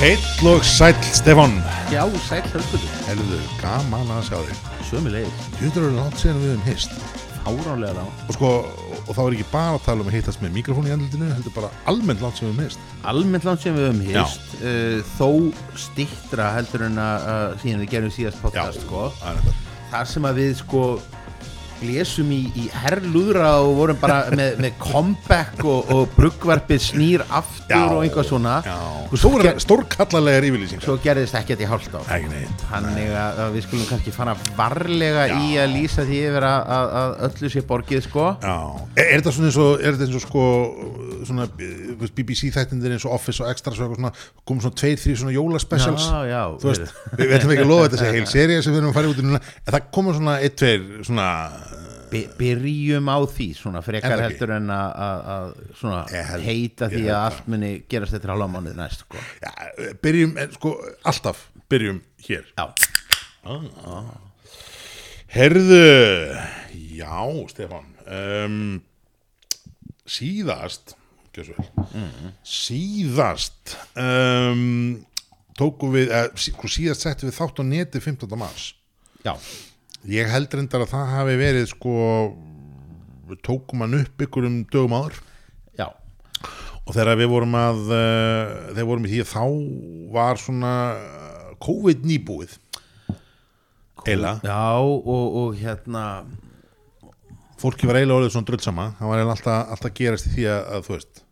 Heill og sæll, Stefan Já, sæl höfðuðu, Helðu, gaman að sjá þig. Sömu leið, Hjutur eru langt síðan við höfum hist. Áránlega þá Og sko, og þá er ekki bara að tala um að hittast með mikrofón í andlutinu Heldur bara almennt langt sem við höfum hist. Almennt langt sem við höfum hýst uh, Þó stittra heldur en að uh, síðan við gerum síðast podcast sko. það er þetta Þar sem að við sko lesum í, í herrlúðra og vorum bara með, með comeback og, og bruggvarpið snýr aftur Já, og eitthvað svona. Stór, ger, stórkallalegar yfirlýsingar. svo gerðist ekkert í hálft á Þannig að, að við skulum kannski fara varlega Já. í að lýsa því yfir að, að, að öllu sé borgið sko. Já, er, er þetta svona eins og, er þetta eins og sko, svona eh, BBC þættindir eins og Office og Extras og svona, komum svona tveir, þrý svona jólaspecials. Þú veist, við ætlum ekki að lofa þetta sé heil seria sem við erum að fara út í núna, en það komur svona eitt, tveir, svona By, byrjum á því svona frekar ekki? heldur en að, svona Ég held- heita því að allt muni gerast eftir halva mánuð næst sko. já, byrjum, en, sko, alltaf byrjum hér. Já, Herðu, já, Stefán um, síðast vel síðast um, tókum við, eh, sí- sko, síðast settum við þátt á neti 15. mars. Já, Ég held reyndar að það hafi verið sko við tókum hann upp ykkur um dögum áður. Já. Og þegar við vorum að uh, þegar vorum í því þá var svona uh, COVID nýbúið eila, já og, og hérna fólki var eiginlega orðið svona dröllsama það var alltaf, alltaf gerast í því að, að þú veist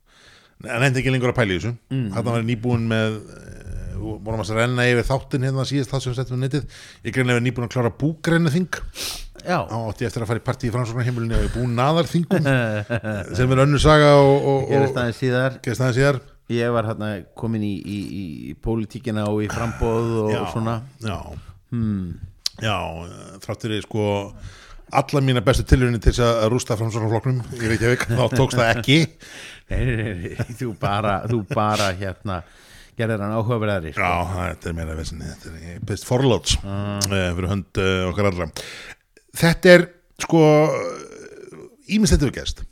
en endi ekki lengur að pæla í þessu. Mm. þarna var nýbúin með uh, vorum að renna yfir þáttin hérna síðast það sem við settum við netið. Ég greinlega nýbúin að klára búgreinu þing þá átti eftir að fara í partí í framsóknarheimilinu og ég búin naðarþingum sem er önnur saga og, og, gerist og aðeins síðar. gerist aðeins síðar. Ég var hérna komin í, í, í, í pólitíkina og í frambóð og, já, svona. Já, hmm. já þráttur ég sko alla mína bestu tilhörinu til þess að rústa framsóknarflokknum í Reykjavík, þá tókst það ekki. Nei, nei, nei, þú bara þú bara hérna gerðir hann áhugaverðari sko. já, þetta er meira vesinni þetta er best forláts uh. fyrir hönd uh, okkar allra. Þetta er sko ímest þetta við gerst.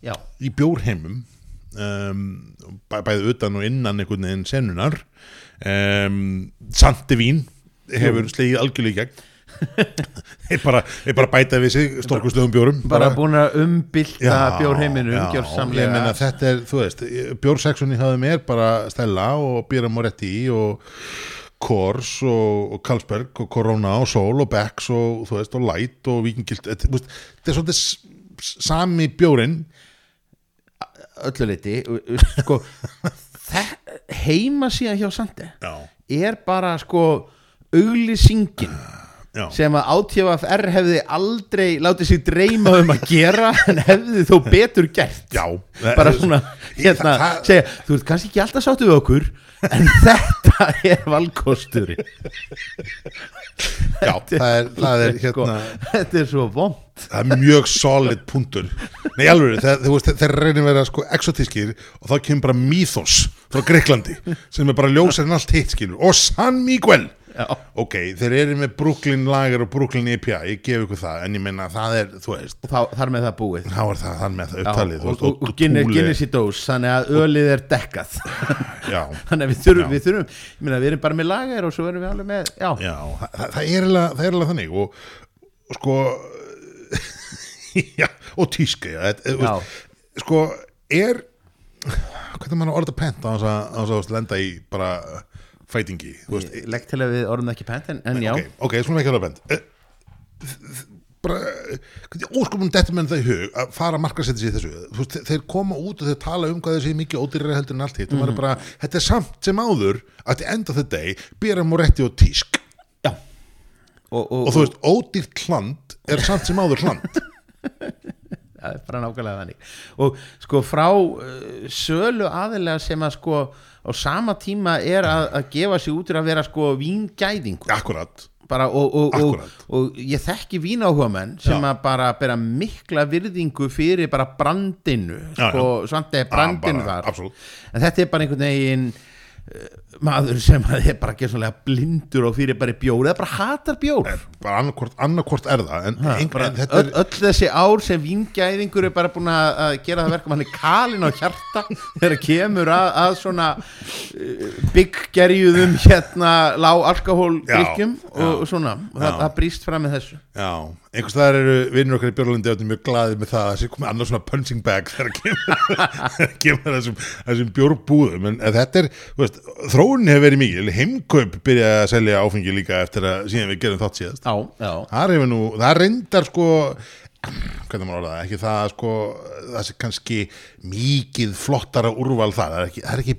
Já, í bjórheimum um, bæ, bæði utan og innan einhvern veginn sennunar um, Santi Vín hefur slegið algjörlega í gegn þeir bara, bara bæta við sig stórkuslegum bjórum bara búin að umbylta bjórheiminu meina þetta er, þú veist bjórseksunni hafði mér bara Stella og Björn Moretti og Kors og, Karlsberg og Corona og Sol og Becks og þú veist og Light og Vikingild þetta er svolítið sami bjórin öllu leiti sko, heima síðan hjá Sandi er bara sko auglýsingin já, sem að átífafr hefði aldrei látið sig dreyma um að gera en hefði þó betur gert. Já. Bara svona hérna, Það- segja, þú ert kannski ekki alltaf sáttu við okkur en þetta er valkosturinn. Já, það er, það er hérna þetta er svo vond það er mjög solid punktur. Nei alveg, þeir, reynir að vera sko exotískir og þá kemur bara Mythos frá Greiklandi sem er bara ljósar en allt hitt skilur. Og San Miguel. Ok, þeir eru með Brooklyn Lager og Brooklyn IPA, ég gef ykkur það en ég menna það er, þú veist, og þá, þar með það búið. Þá er það þann með það upptalið og, og, og Guinness, í dós þannig að ölið er dekkað. Þannig að við þurfum, við þurfum ég meina, við erum bara með lager og svo erum við alveg með já, já, það, það, er alveg, þannig og, sko já, og tíska já, veist, sko, er er mann að orða pent á á þess að lenda í bara fætingi, þú veist, legg til að við orðum ekki pent en, en já, ok, ok, skulum ekki að Eh, bara hvernig óskumum þetta menn það í hug að fara að markasetja sér þessu? Veist, þe- þeir koma út og þeir tala um hvað þessi mikið ódýrari heldur en allt hitt. Maður er bara, þetta er samt sem áður að the end of the day, bera moretti og tísk já. Og, og, og þú veist, ódýrt hland er samt sem áður hland það er bara nákvæmlega þannig. Og sko frá uh, sölu aðilega sem að sko á sama tíma er að, að gefa sig út til að vera sko víngæðingur akkurat, bara og, og, og, og ég þekki vínáhuga menn sem Já. að bara bera mikla virðingu fyrir bara brandinu Já, sko, svandi brandinu bara, þar. absolutt. en þetta er bara einhvern veginn maður sem að er bara gerðsannlega blindur og fyrir bara bjór eða bara hatar bjór. Bara annarkvort, annarkvort er það en, Ha, bara, en þetta öll, er öll þessi ár sem vingæðingur er bara búin að gera það verkum hann er kalin á hjarta þegar kemur að, að svona uh, bygggerjuðum hérna lág alkohól drikkjum Já, og, og svona. Og það, það brýst fram með þessu já, einhvers staðar eru vinnur okkar í Björlandi og mjög glaðið með það að þessi komið annars svona punching bag þegar þegar kemur þessum, þessum bjórbúðum. En, þetta er, þú veist, þróunin hefur verið mikil. Heimkaup byrjaði að selja áfengi líka eftir að síðan við gerum þátt síðast. Já, já, það það reyndar sko hvernig maður orða það, ekki það sko, það sé kannski mikið flottara úrval það, það er ekki, ekki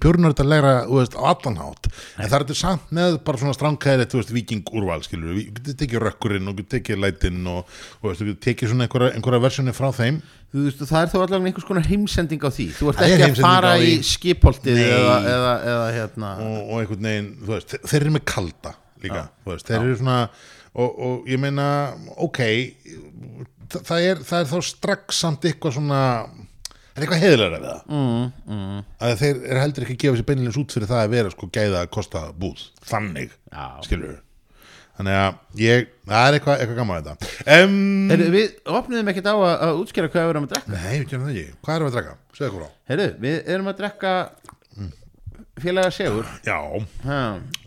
veist, á allanhátt en það er þetta samt með bara svona stránkæðir þú veist, viking úrval, skilur við getur tekið rökkurinn og getur tekið lætin og, og veist, þú getur tekið svona einhverja, einhverja versjoni frá þeim. Þú veist, það er þó allavega einhvers konar heimsending á því. Þú ert er ekki að fara í Nei. eða, eða, eða hérna. Og, og einhvern veginn, þú veist, þe- þeir eru með kalda líka, þú veist, þeir eru svona og, og ég meina, ok það, er, það er þá strax samt eitthvað svona er eitthvað heiðlega við það? Mm, mm, að þeir eru heldur ekki að gefa sér beinilins út fyrir það að vera sko gæða að kosta búð þannig, já. skilur við þannig að ég, það er eitthvað, eitthvað gaman að þetta. Um, Heyrðu, við opniðum ekkert á að, að útskýra hvað við erum að drekka. Nei, við gerum það ekki, hvað erum við að draka? Segðu okkur á Heyrðu, við erum að drekka félaga Sigur Já.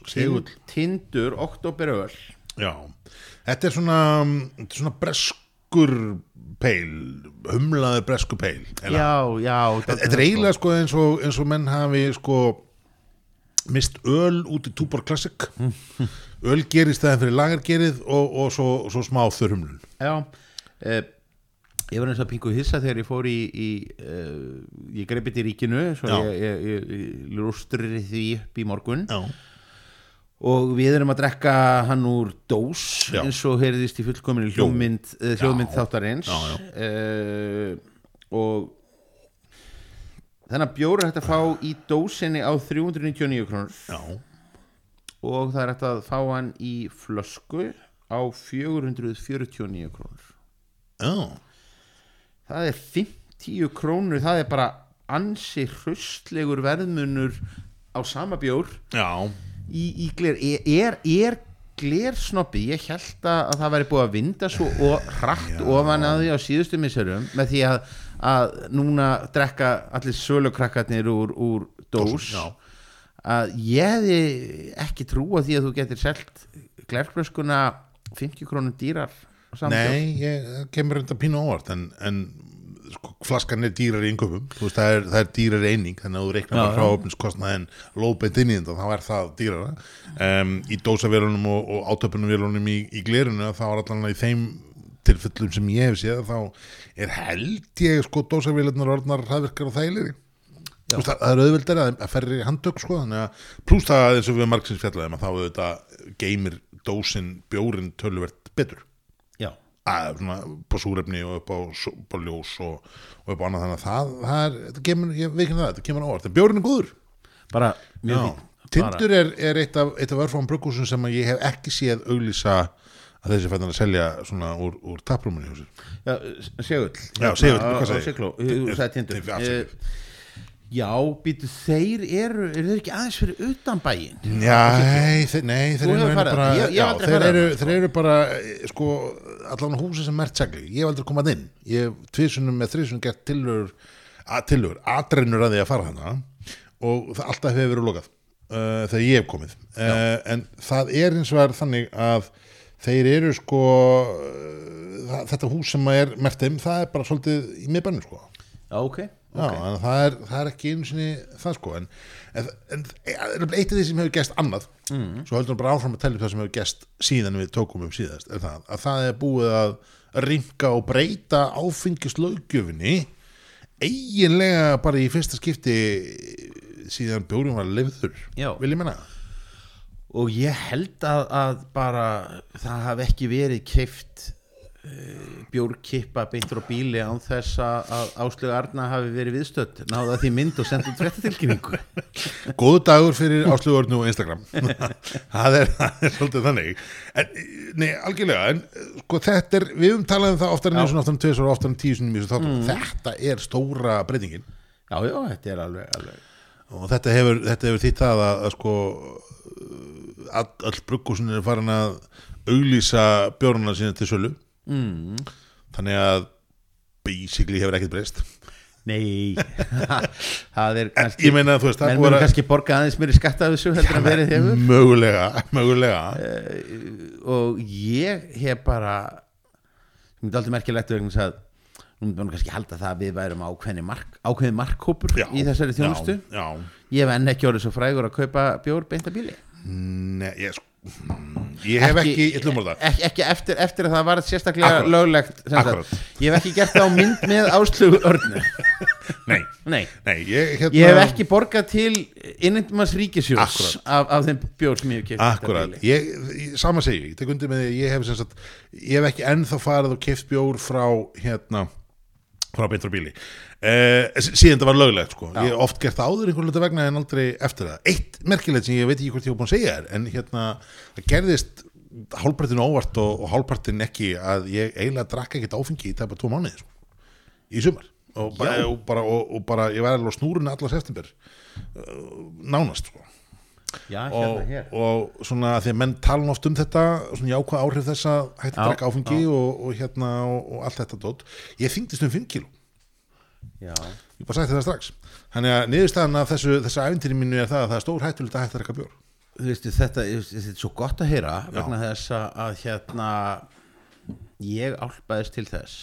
Tin- Tindur, oktoberöl já. Þetta er svona, þetta er svona breskur peil, humlaður breskur peil. Já, já Þetta er eiginlega sko eins og, eins og menn hafi sko mist öl út í Túbor Classic. Öl gerist það fyrir lagargerið og, og svo, svo smá þurrumlun Já eh, Ég var eins og pingu hissa þegar ég fór í, í uh, ég greipið til ríkinu svo Já. ég, ég, ég, rústri því upp í morgun. Já, og við erum að drekka hann úr dós Já. eins og heyrðist í fullkominu hljómynd, uh, hljómynd Já. þáttarins. Já, já. Eh, og þennan bjóru hægt að fá í dósinni á 399 krónur. Já, og það er hægt að fá hann í flösku á 449 krónur. Já. Það er 50 krónur það er bara ansi hrustlegur verðmunur á sama bjór. Já, í, í gler er, er, er glersnoppi ég held að að það væri búið að vinda svo og hratt Já. ofan að því á síðustu misserum með því að, að núna drekka allir sölukrakkarnir úr, úr dós Já. að ég hefði ekki trúa því að þú getur selt glerflöskuna 50 krónum dýrar nei, ég kemur þetta pínu óvart en, en sko, flaskan er dýrar í veist, það er, er dýrar eining þannig að þú reiknar bara hráöfniskostnaðin lóðbeint inn í þetta, þá er það dýrara. Um, í dósavélunum og, og átöpunumvélunum í, í glerinu þá er allan í þeim tilfellum sem ég hef séð þá er held ég sko dósavélunar orðnar hraðvirkar og þægilegri. Þú veist, það er auðveldari að, ferri handtök sko, þannig að pluss það eins og við margsins fjallaðum að þá auðvitað geymir dósin bjórin töluvert betur. Að svona upp á súrefni og upp á, upp á ljós og, og upp á annað. Þannig að það, það er, þetta kemur, ég veit ekki það, þetta kemur á óvart. En bjórinn er góður. Bara Já. Tindur er, er eitt af, eitt af örfáum bruggúsum sem ég hef ekki séð auglýsa að þessi fættan að selja svona úr, úr taprúmunni hjá sér. Já, segull. Já, segull, á- hvað? Sigló, þú sagði tindur Já, býtu, þeir eru eru þeir ekki aðeins fyrir utan bæinn? Já, nei, þeir, nei, þeir eru bara. Ég- ég já, þeir, eru, þarna, þeir eru bara eh, sko, allan húsi sem mert segli ég hef aldrei komað inn. Ég hef tvisunum með þrisunum gert tillögur að tillögur, atrennur að því að fara hana og það alltaf hefur verið lokað uh, þegar ég hef komið. Uh, en það er eins og er þannig að þeir eru sko uh, þetta hús sem er mert þeim, það er bara svolítið í miðbænum sko. Já, ok, Já, ok en það er, það er ekki einu sinni það sko en, en, en eitt af því sem hefur gæst annað mm. svo höldum við bara áfram að tella upp það sem hefur gæst síðan við tókum upp síðast er það, að það er búið að ringa og breyta áfengislaugjöfinni eiginlega bara í fyrsta skipti síðan bjórum var lifður Já. vil ég menna Og ég held að, að bara það hafi ekki verið keift bjórkippa beintur á bíli án þess að, Áslögu Arna hafi verið viðstödd. Náða því mynd og sendt út fréttatilkynningu. Góðu dagur fyrir áslugurnu og Instagram. Það, er, það er svolítið þannig. En, nei, algjörlega en, sko, er, við um það oftar en eins og oftar en tveis og oftar en tíu þáttum. Þetta er stóra breytingin. Já, já, þetta er alveg, alveg. Og þetta hefur, þetta hefur þýtt það að, að sko all, all bruggúsin er farin að auglýsa bjórnuna sína til sölu mm. þannig að basically hefur ekkert breyst. Nei, það er kannski ég meina þú veist menn að- kannski borga aðeins mér í skatta af þessu heldur en verið hefur. mögulega, mögulega. Og ég hef bara sem er aldrei merkilegt vegna að nú myndum við kannski halda það að við værum ákveðni mark, ákveðin markhópur Já, í þessari þjónustu. já, já. ég hef enn ekki orðið svo frægur að kaupa bjór beint að bíli. Nei, ég, sko, ég hef ekki, ég að það ekki, ekki eftir, eftir að það var sérstaklega Akkúrat. löglegt sem sagt. Akkúrat. ég hef ekki gert það á mynd með áslögu örnu Nei, nei nei, ég, hérna, Ég hef ekki borgað til innendumans Akkúrat. af, af þeim bjór sem ég hef keft Akkurat, ég, sama segi ég, ég tek undir með því, ég hef sagt ég hef ekki ennþá farið og keft bjór frá hérna, frá beintur uh, síðan það var löglegt sko, ég hef oft gert það áður einhvern veginn vegna en aldrei eftir það, eitt merkilegt sem ég veit ekki hvort ég hef búin að segja þér, en hérna það gerðist hálfpartin óvart og, og hálfpartin ekki að ég eiginlega drakk ekkert áfengi í tæpa tvo mánuði sko, í sumar. Og bara, Já. og bara, og, og bara ég var alveg á snúrunni alla september uh, nánast sko. Já, hérna og, hér. og svona því að menn tala oft um þetta svona jákvæð áhrif þess að Já, drekka áfengi og, og hérna og, og allt þetta dót. Ég þyngdist um 5 kíló, Já, ég bara sagði þetta strax. Þannig að niðurstaðan af þessu, þessu æfintýri mínu er það að það er stór hættulegt að hægt að drekka bjór. Þú veistu þetta, þetta er svo gott að heyra vegna þess að, hérna ég álpaðist til þess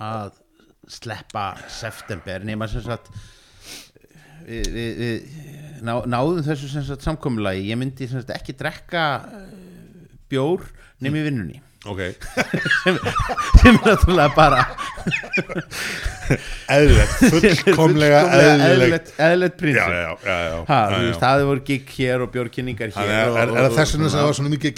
að sleppa september nema sem sagt við, við, við ná, náðum þessu sem sagt samkomulagi. Ég myndi sem sagt ekki drekka eh, bjór nema í vinnunni ok, sem, sem er náttúrulega bara eðlilegt fullkomlega eðlilegt. já, prinsip það voru gig hér og bjórkynningar hér er, og, er það þess vegna sem það var svona mikið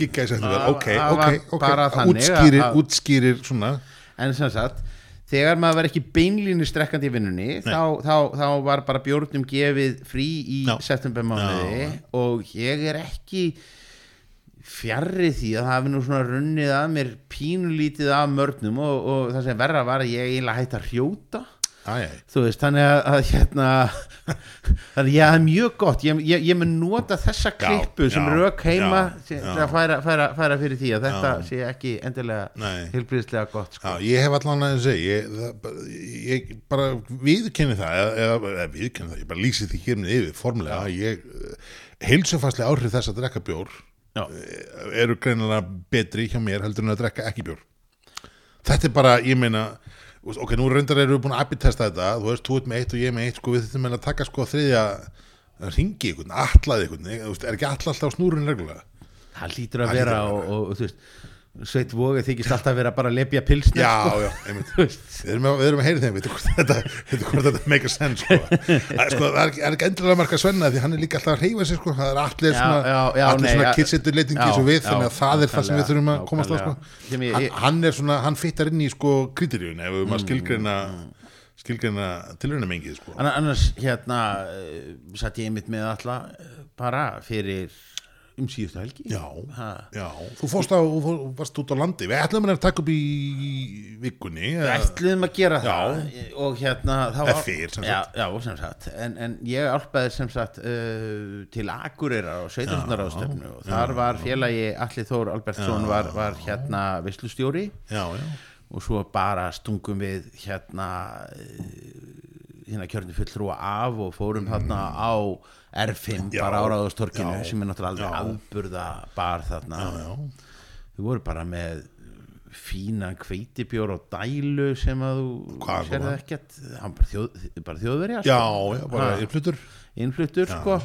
Það- ok, ok, ok, útskýrir, útskýrir svona. En sem sagt þegar maður var ekki beinlínu strekkandi í vinnunni þá, þá, þá var bara bjórnum gefið frí í septembermánuði og ég er ekki fjarrri því að það hafi nú svona runnið að mér pínulítið af mörnum og, og það sem verra var að ég eiginlega hætti að hrjóta þú veist, þannig að, að hérna þannig að ég er mjög gott ég, ég, ég mun nota þessa klippu sem já, rauk heima já, já. að færa, færa, færa fyrir því að þetta Já. sé ekki endilega hilbriðslega gott sko. Já, ég hef allan að segja ég, bara viðkenni það eða, viðkenni það, ég bara lýsi því hér með yfir formulega að ég heilsufastlega áhrif þess að drekka bjór Já. eh, eru greinilega betri hjá mér heldur en að drekka ekki bjór. Þetta er bara, ég meina ok, nú reyndar eru við búin að abitesta þetta þú veist, þú ert með eitt og ég með eitt sko, við meina að taka sko þriðja ringi allaði er ekki all alltaf snúrun reglulega? Það lítur að vera og, og, og þú veist Sveit Vóga þykist alltaf vera bara að lepja pilsnir já, sko. já, einmitt við erum að, við erum að heyri þeim, veitu hvort þetta, make a sense sko. Það- sko, það er er ekki endilega marka svenna því hann er líka alltaf að reyfa sig sko. það er allir Já, svona, já, allir nei, svona kitsettur leitingi eins og við, þannig að það er það sem við þurfum að komast að sko. hann, hann er svona, hann fittar inn í sko kriteríun ef við Mm, maður skilgreina skilgreina tilruna mengið sko. Anna- annars hérna uh, satt ég einmitt með alla uh, bara fyrir um síðustu helgi. Já, Ha. já, þú fórst á þú varst út á landi, við ætlum að taka upp í vikunni Við eða- ætluðum að gera Já. það og hérna þá Eða þið, sem já, já, sem sagt. En, en ég álpaði sem sagt uh, til Akureyra og sveitarstofnaráðstöfnu og þar var félagi Alli Þór Albertsson var, var hérna já, og svo bara stungum við hérna eh, hérna kjörni fulltrúa af og fórum þarna á R5 Já, bara áraðustorkinu sem er náttúrulega alveg já. afburða bar þarna við vorum bara með fínan kveitibjór og dælu sem að þú var? ekkert. Hann bara, þjóð, bara þjóðverja já, já, bara innflutur innfluttur. Sko.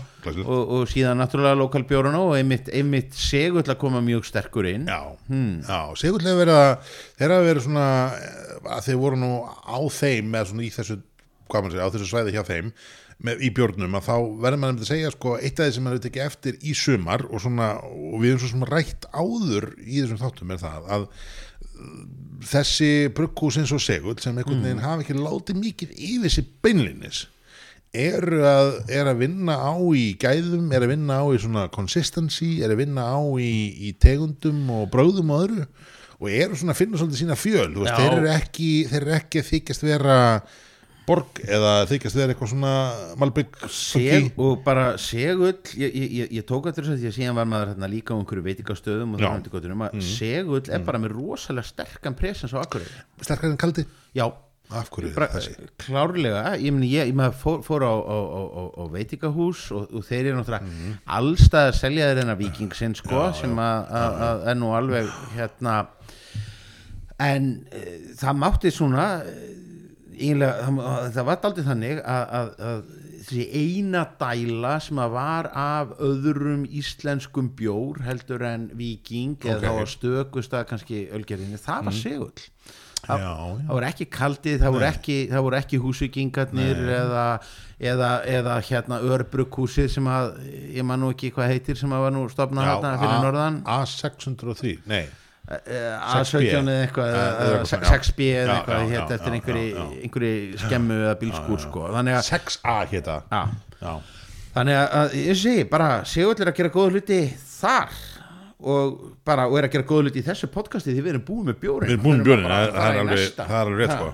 og, og síðan náttúrulega lokalbjórun og einmitt, einmitt segull að koma mjög sterkur inn. Já, já, Segull hefur verið að þeir hafa verið svona að þeir voru nú á þeim eða svona í þessu, hvað maður segja, á þessu svæði hjá þeim með, í bjórnum að þá verður maður að segja sko eitt af því sem maður hefur tekið eftir í sumar og svona, og við erum svo svona rætt áður í þessum þáttum er það að uh, þessi brugghúsins og segull sem einhvern veginn hafa ekki látið mikið yfir sér beinlinis eru að, er að vinna á í gæðum, er að vinna á í svona consistency, er að vinna á í, í tegundum og bróðum og öðru og eru svona að finna svolítið sína fjöl veist, þeir eru ekki ekki þykjast vera borg eða þykjast þeir eitthvað svona malbygg og bara segull ég, ég, ég, ég tók eftir þess að því að síðan var maður hérna, líka á einhverju veitingastöðum og Já. hundi göttunum að segull er bara með rosalega sterkan presens á akkurri sterkar en kaldi? Já, bara klárlega ég, meni, ég, ég fór, fór á, á, á, á, veitingahús og, og þeir eru náttúrulega allstað að selja þeir hennar vikingsinn sko, sem að, að, að er nú alveg hérna en e, það mátti svona eiginlega, það, var aldrei þannig að, að, að þessi eina dæla sem að var af öðrum íslenskum bjór heldur en viking Ok. eða þá stökust að kannski ölgerðinni, það var segull. Já, já. það voru ekki kaldið, það voru ekki, ekki húsvíkingarnir eða, eða, eða hérna örbrukhúsið sem að, ég man nú ekki hvað heitir sem að var nú stopnað hérna fyrir norðan. A603, nei A17 eða eitthvað Eh, eða eða eitthvað svona, já. 6B eða eitthvað hétt eftir einhverju, skemmu eða bílskúr sko þannig að, 6A hétta þannig að, ég segi bara Segull er að gera góða hluti þar og bara og er að gera góða hluti í þessu podcasti því við erum búin með bjórin við erum búin með bara það, er í alveg, það er alveg rétt sko.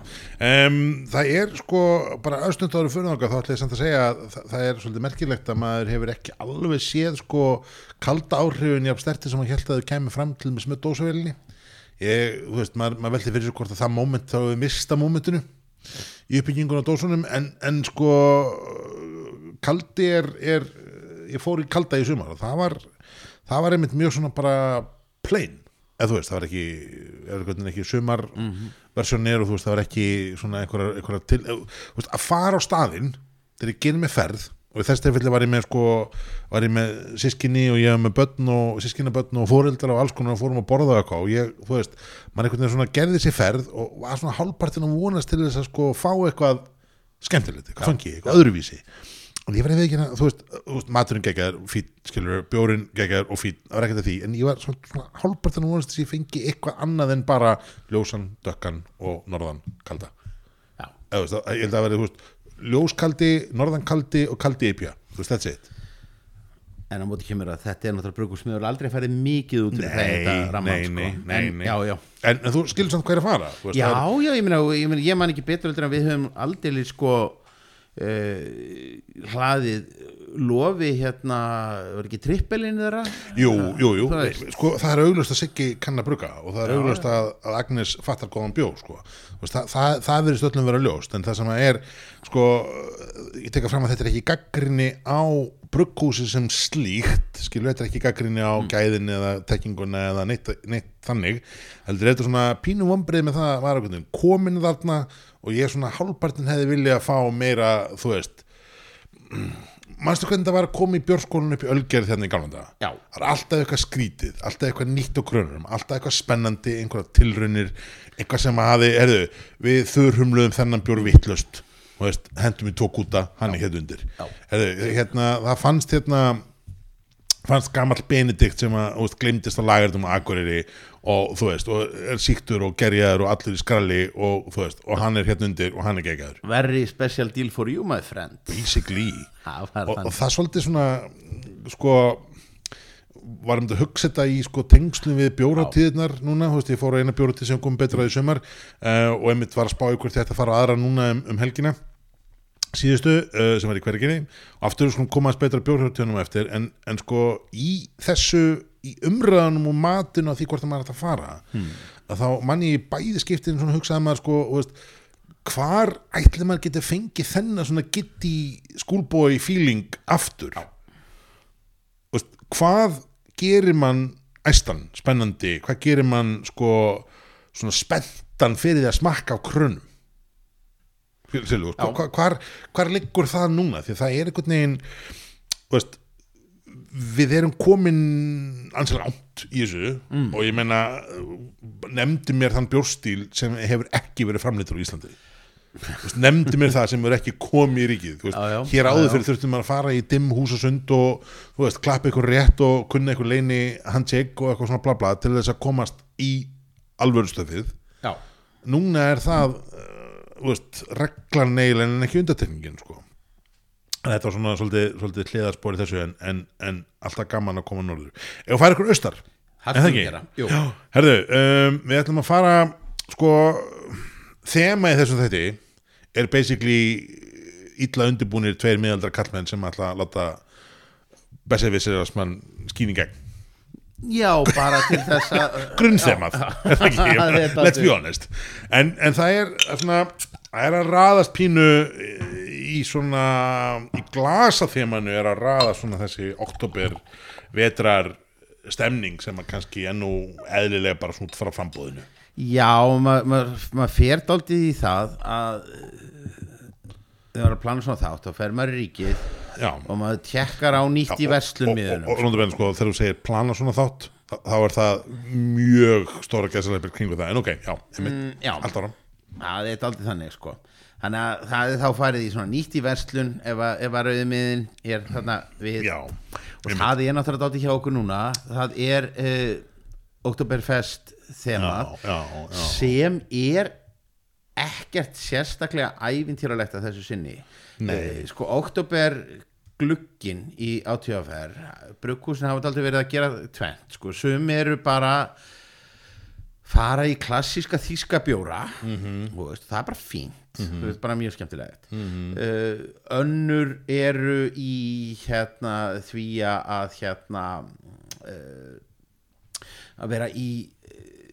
um, það er sko bara östund ári fyrir þangað þá ætla ég samt að segja að það, það er svolítið merkilegt að maður hefur ekki alveg séð sko kalda áhrifin jafn sterti sem að held að þau kemur fram til með með dósavélinni. Ég, þú veist, maður, maður veldi fyrir sér hvort að það moment þá við mista momentinu í uppbyggingun á dósunum en, en sko það var einmitt mjög svona bara plain. Eða þú veist, það var ekki eða ekki sumar versjónir og þú veist, það var ekki svona einhverja, einhverja til, þú veist, að fara á staðinn þegar ég gerir með ferð og í þess tilfelli var ég með sko var ég með sískinni og ég var með börn og sískinabörn og fóreldrar og alls konar og fórum að borða eitthvað og ég, þú veist, mann einhvern veginn svona gerði sér ferð og var svona hálfpartin að vonast til þess að sko fá eitthvað skemmtilegt, eitthvað fangi, eitthvað öðruvísi ég var að, þú veist, veist maturinn geggar, fýtt, skilur, bjórin geggar og fýtt, það var ekkert að því, en ég var svona, hálfpartin að vonast þess að ég fengi eitthvað annað en bara ljósan, dökkan og norðan kalda. Eða, veist, að- ég held að vera, þú veist, ljóskaldi norðan kaldi og kaldi eipja. Þú veist, that's it. En á móti kemur að þetta er náttúrulega brugur sem hefur aldrei farið mikið út Nei, ramman nei, sko. nei, nei, en, nei. já, já, en, en þú skilur samt hvað er að fara veist, já, já, ég meina, ég, ég man ekki betur en við höfum aldrei sko uh, hlaðið lofi hérna, var ekki trippelin þeirra? Jú, jú, jú, Það veist. sko, það er auglust að Siggi kann að brugga og það er auglust að, að Agnes fattar góðan bjó, sko það, það, það verður stöllum vera ljóst en það sem að er, sko ég teka fram að þetta er ekki gaggrinni á brugghúsi sem slíkt skilur þetta er ekki gaggrinni á gæðin eða tekkinguna eða neitt, neitt þannig heldur þetta svona pínu vombrið með það komin þarna og ég svona hálfpartin hefði vilja að fá meira, þú veist manstu hvernig það var að koma í björskólun upp í Ölgerð hérna í gamla daga? Já. það er alltaf eitthvað skrítið, alltaf eitthvað nýtt og grunum alltaf eitthvað spennandi, einhverja tilraunir eitthvað sem að hafi, erðu við þurrhumluðum þennan bjór vittlust hendum í tók úta, hann er hérna undir. Erðu, hérna, það fannst hérna fannst gamall Benedikt sem að, veist, glemdist á lagartum á Akureyri og þú veist, og er síktur og gerjaður og allur í skralli og þú veist, og hann er hérna undir og hann er gegjaður Very special deal for you, my friend. Basically. Var og, og það er svolítið svona sko varum þetta að hugsa þetta í sko tengslum við bjóratíðnar núna, þú veist, ég fór á eina bjóratíð sem kom betra í sumar uh, og einmitt var að spá ykkur þetta að fara aðra núna um, um helgina. Síðustu uh, sem var í hverginni og aftur sko komaðast betra bjórhjóttunum eftir en, en sko í þessu í umræðanum og matinu og því hvort maður er að fara hmm. að þá manni í bæði skiptin hugsaði maður sko veist, hvar ætli maður geti fengið þennan svona gitti schoolboy feeling aftur? Veist, hvað gerir mann æstan, spennandi, hvað gerir mann sko svona spenntan fyrir því að smakka á krönum Já. hvar, hvar, liggur það núna? Því að það er einhvern veginn veist, við erum komin ansið langt í þessu Mm. og ég meina nefndi mér þann bjórstíl sem hefur ekki verið framleitur á Íslandi nefndi mér það sem er ekki komið í ríkið veist, Já, já. hér áður já. fyrir þurftum maður að fara í dimm húsasund og þú veist, klappa ykkur rétt og kunna ykkur leini handshake og eitthvað svona bla bla til þess að komast í alvörustöfið núna er það þú veist, reglan neil en ekki undartekningin sko þetta var svona svolítið, svolítið hliðarspor í þessu en, en, en alltaf gaman að koma norður. Ef að fara ykkur austar Er herðu, um, við ætlum að fara sko þema í þessum þetta er basically illa undirbúnir tveir miðaldra kallmenn sem ætla að láta Besservissersmann skýni gegn já, bara til þess að grunnþemað, let's be honest. En, en það er svona það er að raðast pínu í svona í glasaþemanu er að raða svona þessi oktober vetrar stemning sem að kannski ennú eðlilega bara svona frá frambúðinu já, maður ma, ma fer daldið í það að þau var að plana svona þátt þá fer maður í ríkið já, og maður tjekkar á nýtt í verslun og, og, miðunum og, og, sko, þegar þú segir plana svona þátt þá, þá er það mjög stóra gæsaleipir kringu það. En ok, já, einmitt, Mm, já. allt ára það er aldrei þannig sko. Þannig að það er þá farið í svona nýtt í verslun ef að, ef að rauðmiðin er þarna við. Já, og það er náttúrulega dálítið hjá okkur núna. Það er uh, Oktoberfest þemað já, já, já. sem er ekkert sérstaklega ævintýralegt að þessu sinni. Nei. Eh, sko Oktober glugginn í átíðafer brugghúsin hafa aldrei verið að gera tvent sko, sum eru bara fara í klassíska þýska bjóra Mhm. og veist, það er bara fínt. Mm veist, bara mjög skemmtilegt. Uh, önnur eru í hérna því að hérna uh, að vera í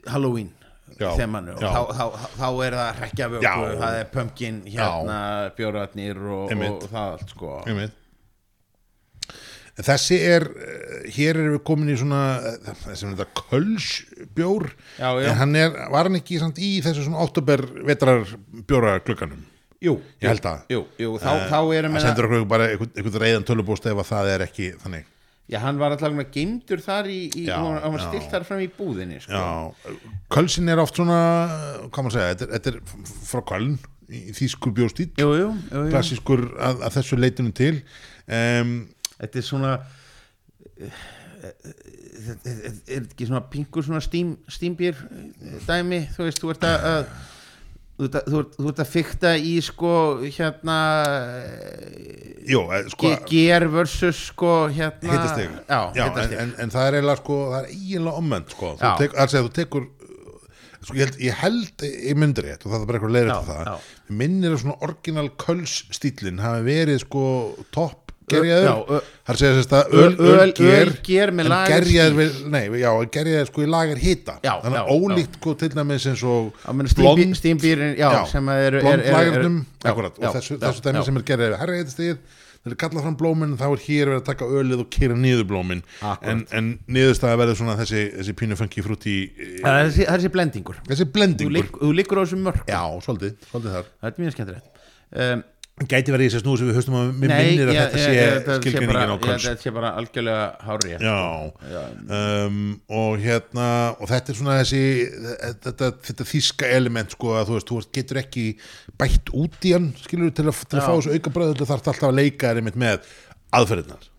Halloween þemanu og þá, þá, þá er það hrekkjavöku, Já. það er pumpkin hérna, bjóratnir og, og það allt sko Einmitt. Þessi er, eh, hér erum við komin í svona, eh, þessi er þetta kölsbjór, en hann er, var hann ekki samt í þessu svona óttuber vetrar bjóra klukkanum? Jú, Ég held að. jú, jú, þá, þá erum Það sendur okkur bara einhvern reyðan tölubúst ef að það er ekki þannig. Já, hann var með geimdur þar í, í Já, hann var já. stilt þar fram í búðinni sko. Já, kölsin er oft svona, hvað maður segja, þetta, er- þetta er frá köln, í þýskur jú. klassískur að, að þessu leitinu til. Um, Þetta er svona eh, þetta er er þetta ekki svona pingur svona stím, stímbýr dæmi, þú veist, þú ert að, að þú ert þú ert, þú ert að fykta í sko hérna jú, eh, sko, Ge- ger versus sko hérna hittastig já, en, hittastig en, en það er eiginlega sko það er eiginlega omvend sko þú, Já. tek, altså, þú tekur sko, ég, held, ég held í myndir rétt og það er bara eitthvað leiðir Já, til það já. minnir að svona orginal köls stílinn hafi verið sko topp já, gerjaður. Er að segja þess að Öl- öl, öl, öl- ger, ölger með en gerjaður gerjaður sko í lagar hita. Já, þannig að ólíkt sko til dæmis eins og blond akkurat, já, og þessu, já, þessu dæmi já. sem er við herra heitastegið þeir eru kallað fram blómin þá er hér verið að taka ölið og kýra niður blómin. Akkúrat. en, en niðurstaða verður svona þessi, þessi pínu Það er þessi, það er þessi blendingur. Þú liggur á þessu mörg já, svolítið, svolítið þar. Það er mjög skemmtilegt. Um, gæti verið í þessi snúð sem við höstum að mér minnir að þetta sé skilgreiningin á köls Þetta sé bara algjörlega hárið já, um, og hérna og þetta er svona þessi þetta, þetta þíska element sko að þú veist, þú getur ekki bætt út í hann skilur til að, til að fá þessu auka bröð þú þarf alltaf að leika þér einmitt með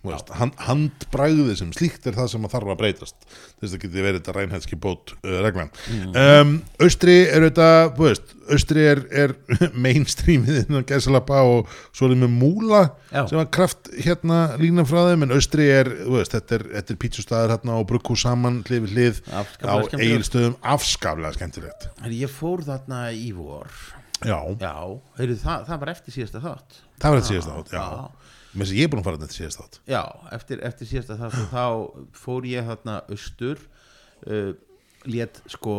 veist, hand, handbragðið sem slíkt er það sem að þarf að breytast þess að geti verið þetta rænhætski bót uh, reglan. Um, Austri er þetta, þú veist, Austri er, er mainstreamið innan gæsalappa og svo er þið með múla Já. sem var kraft hérna lína frá þeim en Austri er, þú veist, þetta er, þetta er pítsustæður hérna og brugghús saman hlið við hlið á eigilstöðum afskaflega skemmtilegt. En ég fór þarna í vor. Já, Já, heyrðu, það, það var eftir síðasta þátt. Það var þetta síðast átt, já, já. Þess að ég er búin að fara þetta síðast átt Já, eftir, eftir síðasta þátt þá fór ég þarna austur uh, lét sko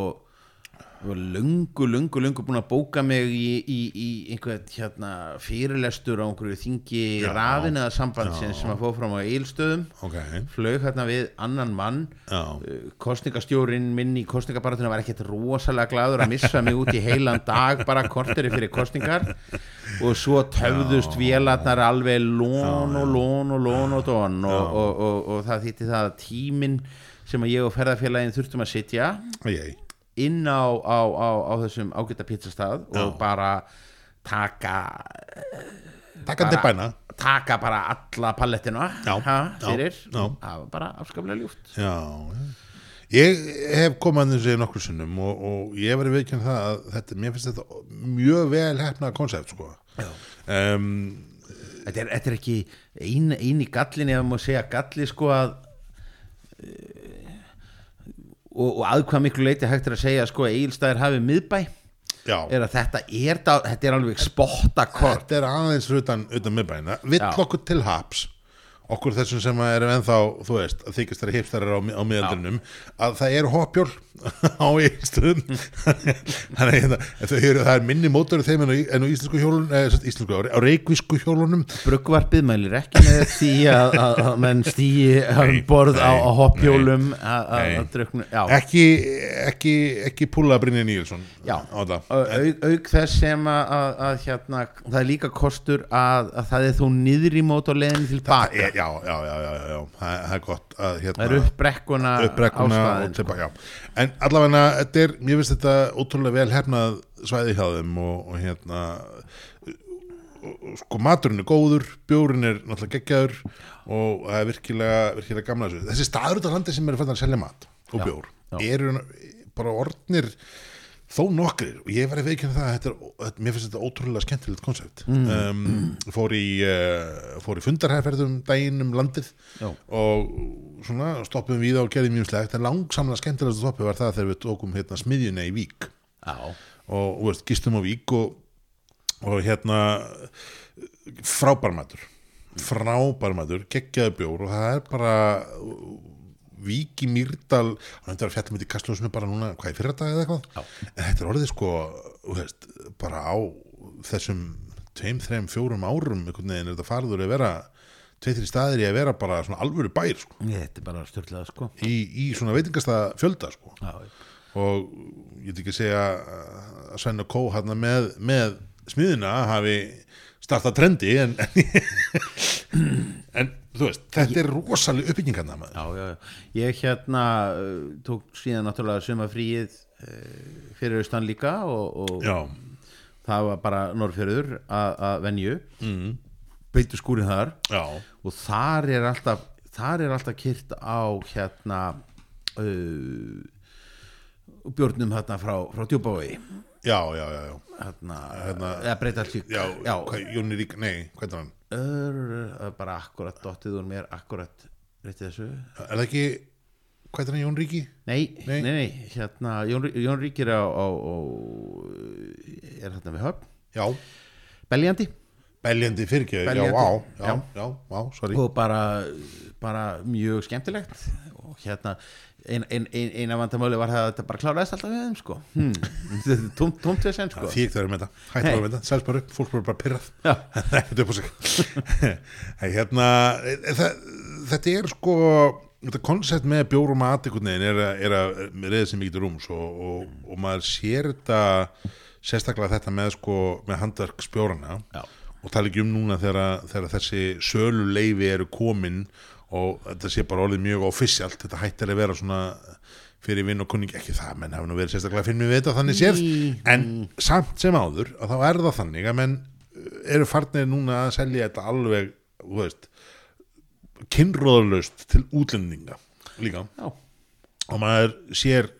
ég var löngu, löngu, löngu búin að bóka mig í, í, í einhvern hérna, fyrirlestur á einhverju þingi Já. rafinuða sambandsins sem að fóð fram á eilstöðum Ok, flög hérna við annan mann. Já, Uh, kostningastjórin minn í kostningabaratuna var ekkert rosalega gladur að missa mig út í heilan dag bara korteri fyrir kostningar og svo töfðust vélarnar alveg lón og lón og lón og dón og, og, og, og það þýtti það að tíminn sem að ég og ferðarfélagin þurftum að sitja ég inn á, á, á, á þessum ágæta pizzastað og bara taka Takkandi Bara- bæna. taka bara alla pallettina fyrir, það var bara afskaplega ljúft. Já, já. Ég hef komað að þessu nokkur sinnum og, og ég hef verið viðkjörn það að þetta, mér finnst þetta mjög vel hefnað konsept sko. um, þetta er, þetta er ekki ein, eini gallin ef maður segja galli sko að uh, og, og að hvað miklu leiti hægt er að segja sko að Egilstaðir hafi miðbæ. Já. er að þetta er, þetta er alveg spottakort þetta er aðeins utan, utan miðbæna vill okkur til haps okkur þessum sem erum ennþá þú veist, að þykist þeirra hipstarar á, á miðaldrinum að það eru hoppjól á ístum þannig að hérna, það er minni mótor þeim en á, á íslensku hjólun eh, sem sagt íslensku, á reikvísku hjólunum. Bruggvarpið mælir ekki með því að, að, að menn stýi um borð á, nei, á hoppjólum nei. druknu já, ekki, ekki, ekki púla Brynja Níelsson Já. á auk, auk þess sem að, að, hérna, það er líka kostur að, að það er þó niður í mótorleiðin til baka já, já, já, já. Það, er gott að hérna það er upp brekkuna upp brekkuna á og staðinn, tilbaka já. en er, mér finnst þetta ótrúlega vel hefnað svæði hjá þeim og, og hérna sko maturinn er góður bjórin er náttúrulega geggjaður og það er virkilega, virkilega gamla þessi staður út á landi sem eru fann að selja mat og bjór eru bara orðnir þó nokkrir og ég var að veikina það að þetta þetta, mér finnst þetta ótrúlega skemmtilegt koncept Mm. um, fór í uh, fór í fundarherferðum daginn um landið Já. og svona stoppum við og gerðum mjög slegt. En langsamlega skemmtilegast stoppið var það þegar við tókum hérna smiðjuna í Vík. Já, og þú veist, gistum á Vík og, og hérna frábær matur. Frábær matur, geggjaði bjór og það er bara Vík í Mýrdal hann hefði að fjalla með í kastljósinu bara núna hvað í fyrra dag eða eitthvað? En þetta er orðið sko veist, bara á þessum tveim, þreim, fjórum árum einhvern veginn er þetta farður að vera tveitri staðir í að vera bara svona alvöru bær sko, þetta er bara störtlega sko. Í, í svona veitingasta fjölda sko. Já, og ég vil ekki segja að Svenna Kó hann með, með smiðina hafi startað trendi en, en, en þú veist, þetta er rosalega uppbyggingarna maður. Já, já, já. ég hérna uh, tók síðan náttúrulega sumafríið uh, fyrir austan líka og, og það var bara norrfjörður að venju. Mm. beitu skúrin þar. Já, og þar er alltaf þar er alltaf kyrt á hérna uh, björnum hérna frá, frá djúbávegi já, já, já, já. hérna, Hérna- eða breyta allir já, já. Hvað, Jóni Rík, nei, hvað er hann? Ör, er bara akkurat dottið úr mér akkurat breytið þessu. Er það ekki, hvað er Jón Ríki? Nei, Nei. nei, nei, hérna Jón, Jón Ríkir á, á, á er hérna við höfn. Já, Beljandi. Beljandi fyrirgjöð já, já, já. já, já, sorry. Og bara, bara mjög skemmtilegt. Og hérna ein, ein, ein, eina vandamáli var það að þetta bara kláraðist alltaf við þeim sko. Hmm. tómt, við sem sko. Fíkt verður með þetta, Hey. verður með þetta, selst bara upp, fólk verður bara pyrrað Já. Þetta upp á sig. Hérna, það, Þetta er sko þetta koncept með bjór og mat einhvern veginn er, að- er að reyða sem mikið rúms og, og, og maður sér þetta sérstaklega þetta með sko með handverksbjórana. Og tala ekki um núna þegar, þegar þessi sölu leifi eru komin og þetta sé bara orðið mjög officialt. Þetta hættir að vera svona fyrir vinn og kunning, ekki það, menn hafa nú verið sérstaklega að finna við þetta þannig séð, en samt sem áður að þá er það þannig að menn uh, eru farnir núna að selja þetta alveg, þú veist kynróðalöst til útlendinga líka. Já. og maður sér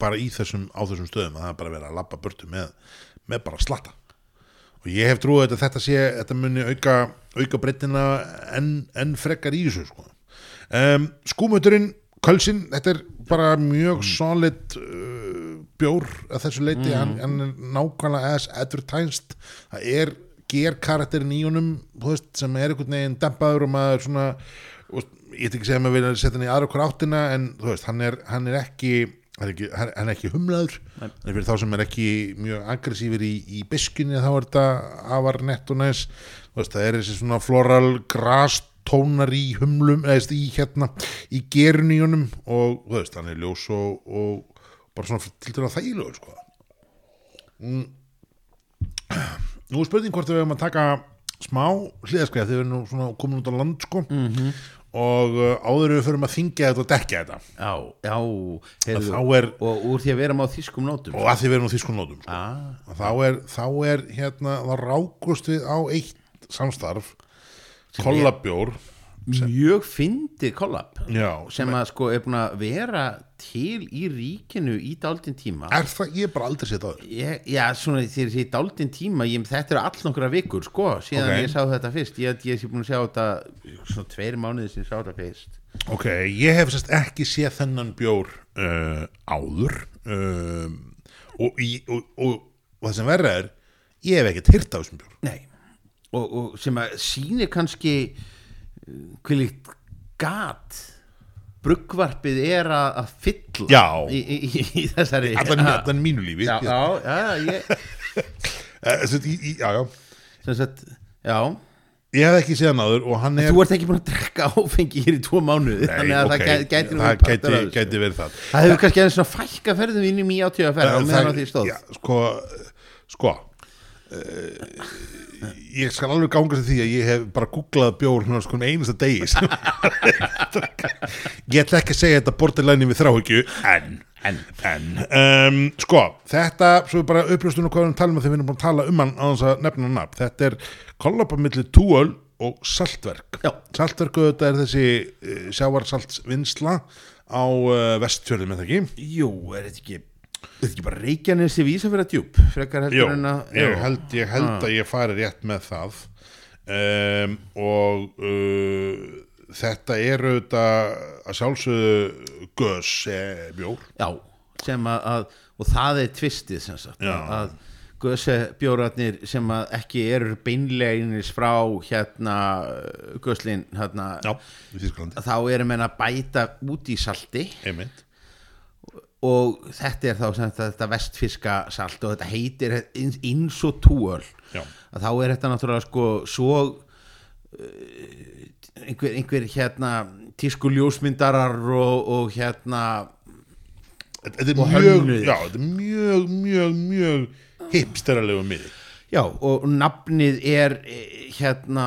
bara í þessum, á þessum stöðum að það er bara verið að labba burtu með, með bara slatta og ég hef trúið að þetta sé þetta muni auka, auka breytina en, en frekar í þessu sko. um, skúmuturinn Kölsin, þetta er bara mjög solid uh, bjór að þessu leiti, hann, hann er nákvæmlega as advertised. Það er gerkarakterin í honum veist, sem er einhvern veginn dempaður og maður svona veist, ég ætla ekki segja að maður vilja setja hann í aðra okkur áttina en þú veist, hann er, hann er ekki hann er ekki, hann hann er ekki humlaður. En fyrir þá sem er ekki mjög aggressífur í, í biskunni þá er þetta afar nett og næs Þú veist, það er þessi svona floral grastónar í humlum eða í hérna í honum og þú veist, hann er ljós og, og bara svona til dæra þægilegur sko. Mm. Nú er spurning hvort við höfum að taka smá hliðaskrið þegar við erum nú svona komin út á land sko. -hmm. Og uh, áður við förum að þingja þetta og dekja þetta. Já, já heyrðu, er, og úr því að vera á þýskum nótum. Og að því við erum á þýskum nótum sko. ah, þá er, þá er hérna, þá rákust við á eitt samstarf kollabjór mjög fyndið kollab sem að sko er búin að vera til í ríkinu í dálítinn tíma. Er það, ég hef bara aldrei séð það. Ég, já, svona þegar ég sé dálítinn tíma ég, þetta eru all nokkra vikur sko síðan Ok. ég sá þetta fyrst. Ég, ég sé búin að sjá þetta svona tveir mánuði sem ég sá þetta fyrst. Ok, ég hef sérst ekki séð þennan bjór uh, áður um, og, og, og, og það sem verra er ég hef ekkert hýrt af þessum bjór. Nei, og, og sem að sýnir kannski hvilíkt gat bruggvarpið er að, fylla í, í, í, þessari allan, mínu lífi já, já, ég, Eh, já, já. já. Ég hef ekki séð hann hann er þú ert ekki búin að drekka áfengi hér í tvo mánuði þannig að ok, það gæti, gæti, það gæti, gæti verið það. Það hefur kannski aðeins svona fækka ferðum inn í mjög átíða ferð á meðan á því stóð. Sko sko uh, ég skal alveg ganga til því að ég hef bara googlað bjór hérna sko um einasta degi sem- ég ætla ekki að segja þetta borderline við þráhyggju. En, en, en. Um, sko, þetta svo er bara uppljóstunum hvað við erum að tala um þegar við erum búin að tala um hann á þess að nefna hann nafn. Þetta er kollapa milli túöl og saltverk. Já. saltverk auðvitað er þessi uh, sjávarsaltsvinnsla á uh, vestfjörðum eða ekki? Jú, er þetta ekki er þetta ekki bara reykjanesi vísa fyrir að djúb frekar heldur en að ég held, ég held Ah. að ég fari rétt með það um, og uh, þetta er auðvitað að sjálfsögðu gös eh, bjór Já, sem að, að og það er tvistið sem sagt Já. að göse bjórarnir sem að ekki eru beinleginis frá hérna göslin hérna, Já, þá eru menn að bæta út í salti Einmitt. Og þetta er þá sagt þetta vestfiska salt og þetta heitir eins, og túöl að þá er þetta náttúrulega sko svo uh, einhver, einhver hérna tísku ljósmyndarar og, og hérna Þetta er mjög, þetta er mjög, mjög, mjög hipsteralegu miður Já, og nafnið er eh, hérna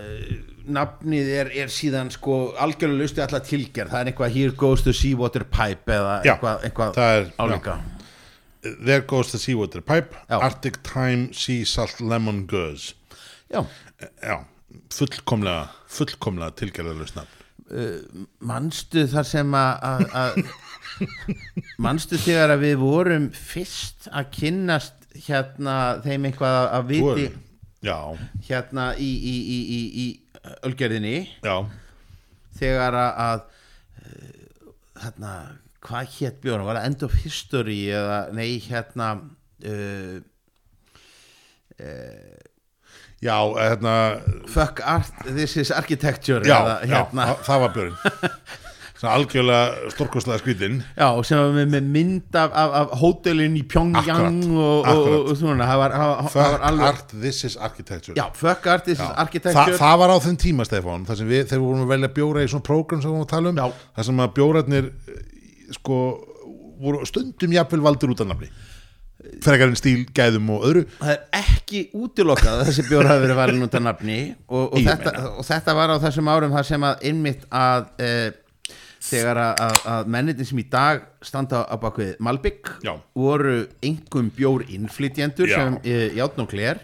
eh, nafnið er, er síðan sko algjörlega lusti alltaf tilgerð. Það er eitthvað here goes the seawater pipe eða Já, eitthvað, eitthvað álíka. There goes the seawater pipe. Já. Arctic time sea salt lemon goes Já, Já, fullkomlega fullkomlega tilgerðalust nafn. Manstu þar sem að- manstu þegar að við vorum fyrst að kynnast hérna þeim eitthvað að viti Já, hérna í, í, í, í, í ölgerðinni. Já, þegar að, eh, þarna, hvað hétt bjórn var það End of History eða nei hérna uh, já, hérna Fuck Art, This is Architecture Já, eða, já, hérna, það, það var björn algjörlega stórkostlega skrítin já, sem var með, með mynd af, af, af hótelin í Pyongyang og, og, og, og svona það var, það, það var alveg art, this is architecture. Já, Art, This is Þa, Architecture. það var á þeim tíma Stefán þar sem við, þegar við vorum að velja bjóra í svona prógram sem við vorum að tala um Já. þar sem að bjórarnir eh, sko, voru stundum jafnvel valdir út af nafni. Frekar en stíl, gæðum og öðru. Það er ekki útilokað að þessi bjór hafi verið valin út af nafni og, þetta, þetta var á þessum árum þar sem að innmitt að e, þegar að, að, mennitin sem í dag standa á bakvið Malbygg voru einhverjum bjór innflytjendur Já. sem e, játn og klér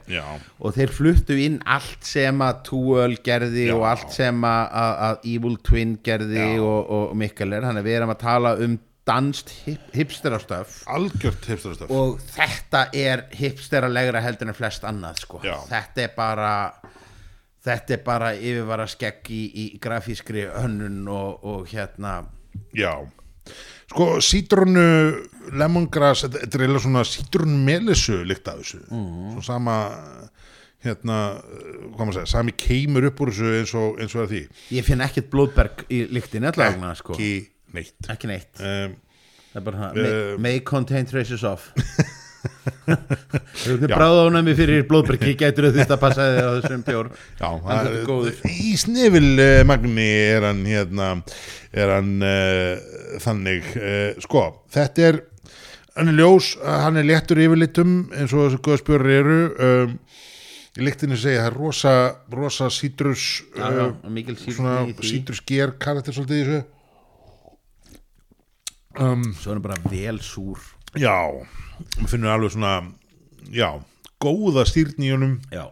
og þeir fluttu inn allt sem að Túöl gerði Já. og allt sem að, að, Evil Twin gerði Já. og, og Mikkeler, þannig að við erum að tala um danst hip, hipsterastöf algjört hefstarastöf og þetta er hipsteralegra heldur en flest annað sko. Þetta er bara þetta er bara yfirvara skegg í, í grafískri hönnun og, og hérna. Já. Sko, sítrunu lemongrass, þetta er eiginlega svona sítrun melisu líkt af þessu. Mhm. Svo sama hérna, eh, hvað maður segja sami keimur upp úr þessu eins og, eins og er því. Ég finn ekkert blóðberg í lyktin allavega sko. ekki neitt. Ekki neitt. Um, það er bara Eh, uh, may, may contain traces of þú Já. bráðaunami fyrir blóðbergi getur þau þetta að passa þig á þessum bjór? Já, Hann það er góður. í snefil uh, magni er hann hérna er hann uh, þannig. Uh, sko, þetta er hann er ljós, hann er léttur yfirlitum eins og þessu góðspjörur eru. Um, í líktinu segja það er rosa, rosa sítrus Já, já, svona sítrus ger karakter svolítið í þessu. Um, svo er hann bara vel súr já, maður finnur alveg svona já, góða stýrn í honum. Já,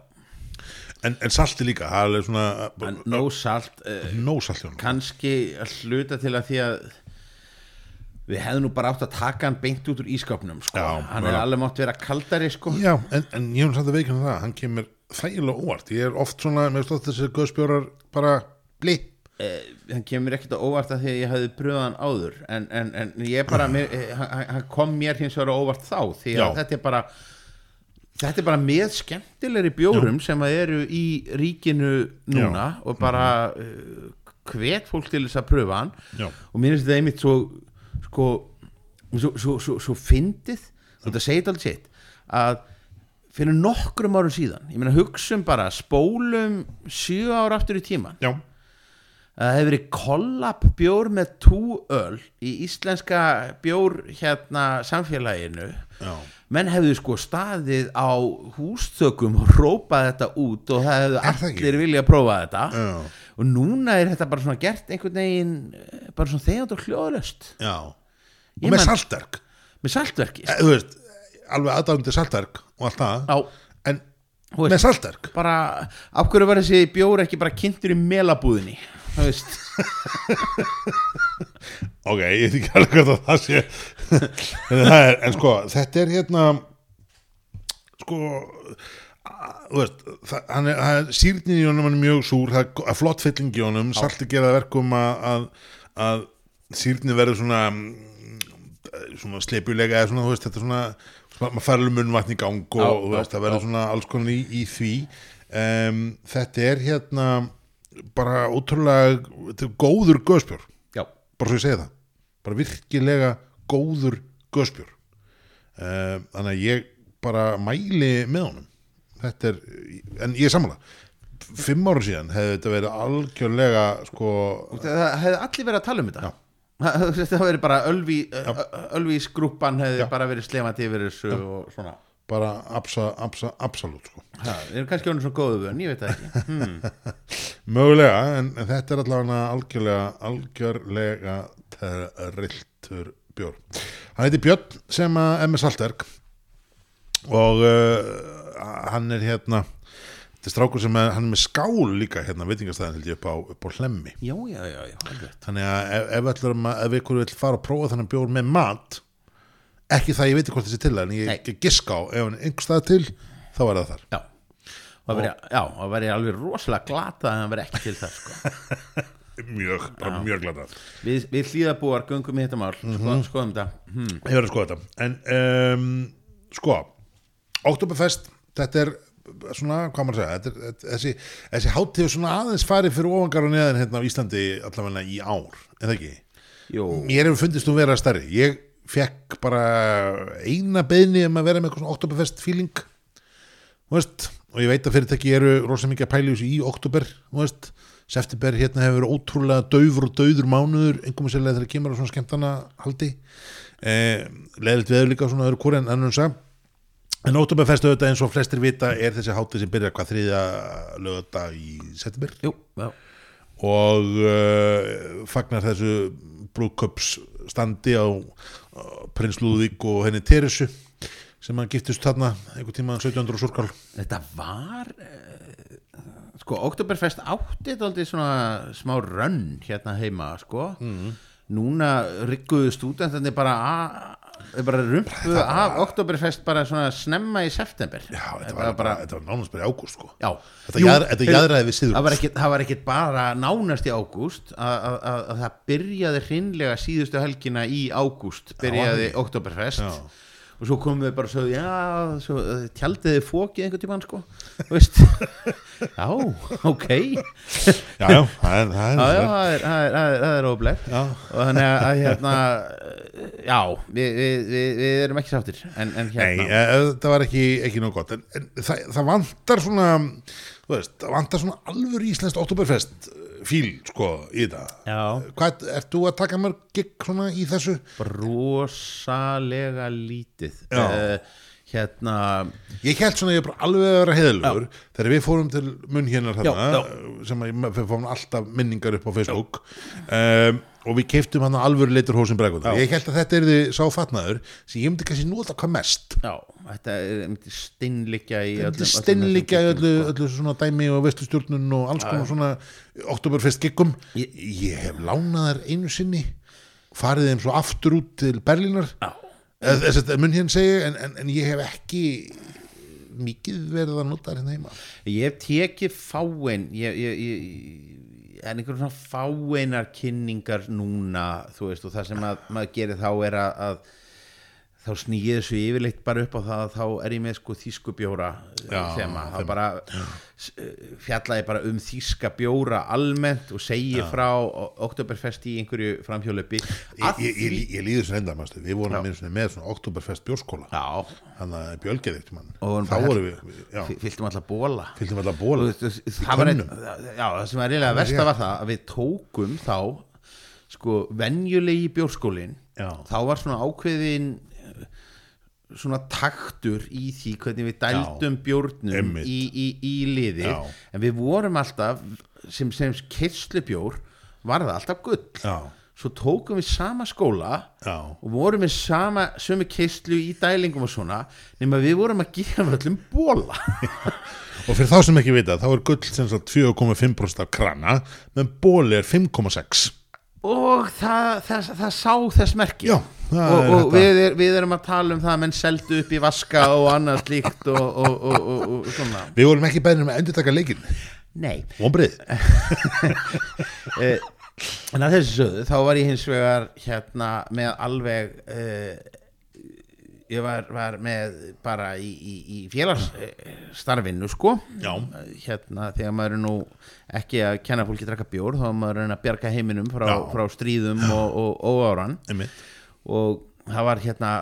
en, en salti líka, það er alveg svona en no salt uh, nóg salt í honum. kannski að hluta til að því að við hefðum nú bara átt að taka hann beint út úr ískapnum sko. Já, hann er alveg mátt vera kaldari sko. Já, en, en ég hef samt að veikna það hann kemur þægilega óvart. Ég er oft svona, með stótt þessi göðspjórar bara eh, hann kemur ekkert á óvart að því að ég hefði bröðað hann áður. En, en, en ég bara mér, eh, hann, kom mér hins vegar á óvart þá því að Já. þetta er bara þetta er bara með skemmtilegri bjórum sem að eru í ríkinu núna og bara uh, hvet fólk til þess að pröfa hann. Já. og mér finnst þetta einmitt svo sko, svo, svo, svo, svo fyndið þetta segir alveg sitt að fyrir nokkrum árum síðan ég meina hugsum bara, spólum sjö ára aftur í tíman já, það hefur verið kollab bjór með tú öl í íslenska bjór hérna samfélaginu. Já, menn hefðu sko staðið á hústökum og rópað þetta út og það hefðu það ekki? allir vilja að prófa þetta. Já, og núna er þetta bara svona gert einhvern veginn eh, bara svona þegjand og hljóðlöst já. Ég og með man- saltverk. Með saltverki Eh, þú veist, alveg aðdáðandi saltverk og allt það, en veist- með saltverk. bara, af hverju var þessi bjór ekki bara kynntur í melabúðinni þú veist. Ok, ég veit ekki alveg hvað það sé. En, það er, en sko, þetta er hérna sko að- þú veist, það, hann er, það er sírnin í honum hann er mjög súr, það er að flott fylling í honum, salti gera það verkum að, að, að sírnin verður svona svona sleipulega eða svona, þú veist, þetta er svona maður fær alveg munnvatn í gang og Já, þú veist, já, það verður svona alls konar í, í því. Um, þetta er hérna bara ótrúlega góður göðspjór já, bara svo ég segi það. Bara virkilega góður göspjör uh, þannig að ég bara mæli með honum. Þetta er, en ég sammála. Fimm ára síðan hefði þetta verið algjörlega sko, það hefði allir verið að tala um þetta. Það hefði bara Ölvi skrúpan hefði Já. bara verið slefandi yfir þessu og svona bara absa, absa, absolutt sko. Við erum kannski honum svo góðu vön, ég veit það ekki hmm. mögulega, en, en þetta er allavega algjörlega, algjörlega trilltur bjór hann heiti Björn sem að er með saltverk og uh, hann er hérna þetta er strákur sem er, hann er með skál líka hérna veitingastæðin held ég upp á, upp á hlemmi já, já, já, já, alveg þannig að ef, ef, að- ef ykkur vil fara að prófa þannig bjór með mat ekki það ég veit hvort þessi til en ég, giska á, ef hann er einhver stað til þá er það þar. Já. Það væri, já, það væri alveg rosalega glata en það væri ekki til það sko. mjög, bara mjög glatað. Við, við hlýðabúar göngum í þetta mál sko, skoðum þetta. Hmm. ég verður að skoða þetta. En um, sko Oktoberfest, þetta er svona, hvað maður að segja þetta er, þetta, þessi, þessi hátíð svona aðeins farið fyrir ofangar og neðan hérna á Íslandi allavega í ár, eða ekki? Jú, mér hefur fundist þú vera stærri. Ég fekk bara eina beðni um að vera með eitthvað svona Oktoberfest feeling veist, og ég veit að fyrirtæki eru rosa mikið að pæla þessu í oktober september hérna hefur verið ótrúlega daufur og dauður mánuður einhverjum sérlega þegar kemur á svona skemmtana haldi. Eh, leðilt veður líka svona öðru hvori en annars að en oktoberfest auðvitað eins og flestir vita er þessi hátíð sem byrjar hvað þriðja lögata í september? Jú, já. Og uh, fagnar þessu brúðköpsstandi á uh, prins Lúðvík og henni Teresu sem hann giftist þarna einhver tíma 1700 og surkál Þetta var uh, sko, Oktoberfest átti þetta svona smá rönn hérna heima sko Mhm. núna rigguðu stúdentarnir bara þeir bara rumpuðu af Oktoberfest bara svona snemma í september. Já, þetta var, bara, þetta var nánast bara í ágúst sko. já, Þetta jaðra- þetta jaðraði við síður það var ekkit, það var ekkit bara nánast í ágúst að, að, að, að það byrjaði hreinlega síðustu helgina í ágúst byrjaði Oktoberfest. Og svo komum við bara og sögðu já, svo, uh, tjaldiði fókið einhvern tímann sko. Veist. Já, ok. Já, Já, það er, það er, óblegt og þannig að, hérna já, við, við, við, við erum ekki sáttir en, en Nei, hérna e, það var ekki, ekki nóg gott. En, en það, það vantar svona þú veist, það vantar svona alvör íslenskt Oktoberfest fíl sko í já, Hvað, ert þú að taka mörg gig svona í þessu? rosalega lítið. Uh, hérna Ég held svona að ég er bara alveg að vera heiðlugur þegar við fórum til munn hérna sem við fórum alltaf minningar upp á Facebook. Um, og við keiftum hann alvöru litur hósin bregunda. Já. Ég held að þetta er því sáfatnaður sem ég myndi kannski nota hvað mest. já, þetta er myndi steinlikja í er steinlíkja öllum öllu, öllu svona dæmi og vestustjórnun og alls konar svona oktoberfest giggum. Ég- Ég hef lánað þær einu sinni farið þeim svo aftur út til Berlínar þess að munn hérna segi en, en, en ég hef ekki mikið verið að nota þær hérna heima. Ég hef tekið fáin ég, ég, ég, en einhverjum svona fáinar kynningar núna þú veist og það sem að, maður gerir þá er að, að þá snýið þessu yfirleitt bara upp á það að þá er ég með sko þýsku bjóra Já, þema, þá þema. bara s- fjallaði bara um þýska bjóra almennt og segi frá Oktoberfest í einhverju framhjólöpi ég, ég, ég, ég líður sem enda mástu. við vorum Já. með, svona, með svona Oktoberfest bjórskóla Já, þannig að bjölgeði eftir mann. Þá vorum við, já, fy- fylltum alltaf bóla fylgdum alltaf bóla það var einn, já, það sem var reyðlega versta var það að við tókum þá sko venjulegi bjórskólin Já. þá var svona ákveðin eh, svona taktur í því hvernig við dældum bjórnum í, í, í liði. Já. en við vorum alltaf sem, sem kirslubjór var það alltaf gull. Já, svo tókum við sama skóla já, og vorum við sama sömu keislu í dælingum og svona nema við vorum að gefa öllum bóla og fyrir þá sem ekki vita þá er gull sem sagt 4,5% af krana menn bóli er 5,6 og það, það, það sá þess merki. Já, og, er og við, er, við erum að tala um það að menn seldu upp í vaska og annað slíkt og, og, og, og, og svona. Við vorum ekki bæðin með að endur taka leikin nei, Vombrið eh, en að þessu sögðu þá var ég hins vegar hérna með alveg eh, ég var, var með bara í, í, í félagsstarfinu sko Já. hérna þegar maður er nú ekki að kenna fólki að drakka bjór þá er maður að reyna að bjarga heiminum frá, Já. frá stríðum og, og óáran einmitt og það var hérna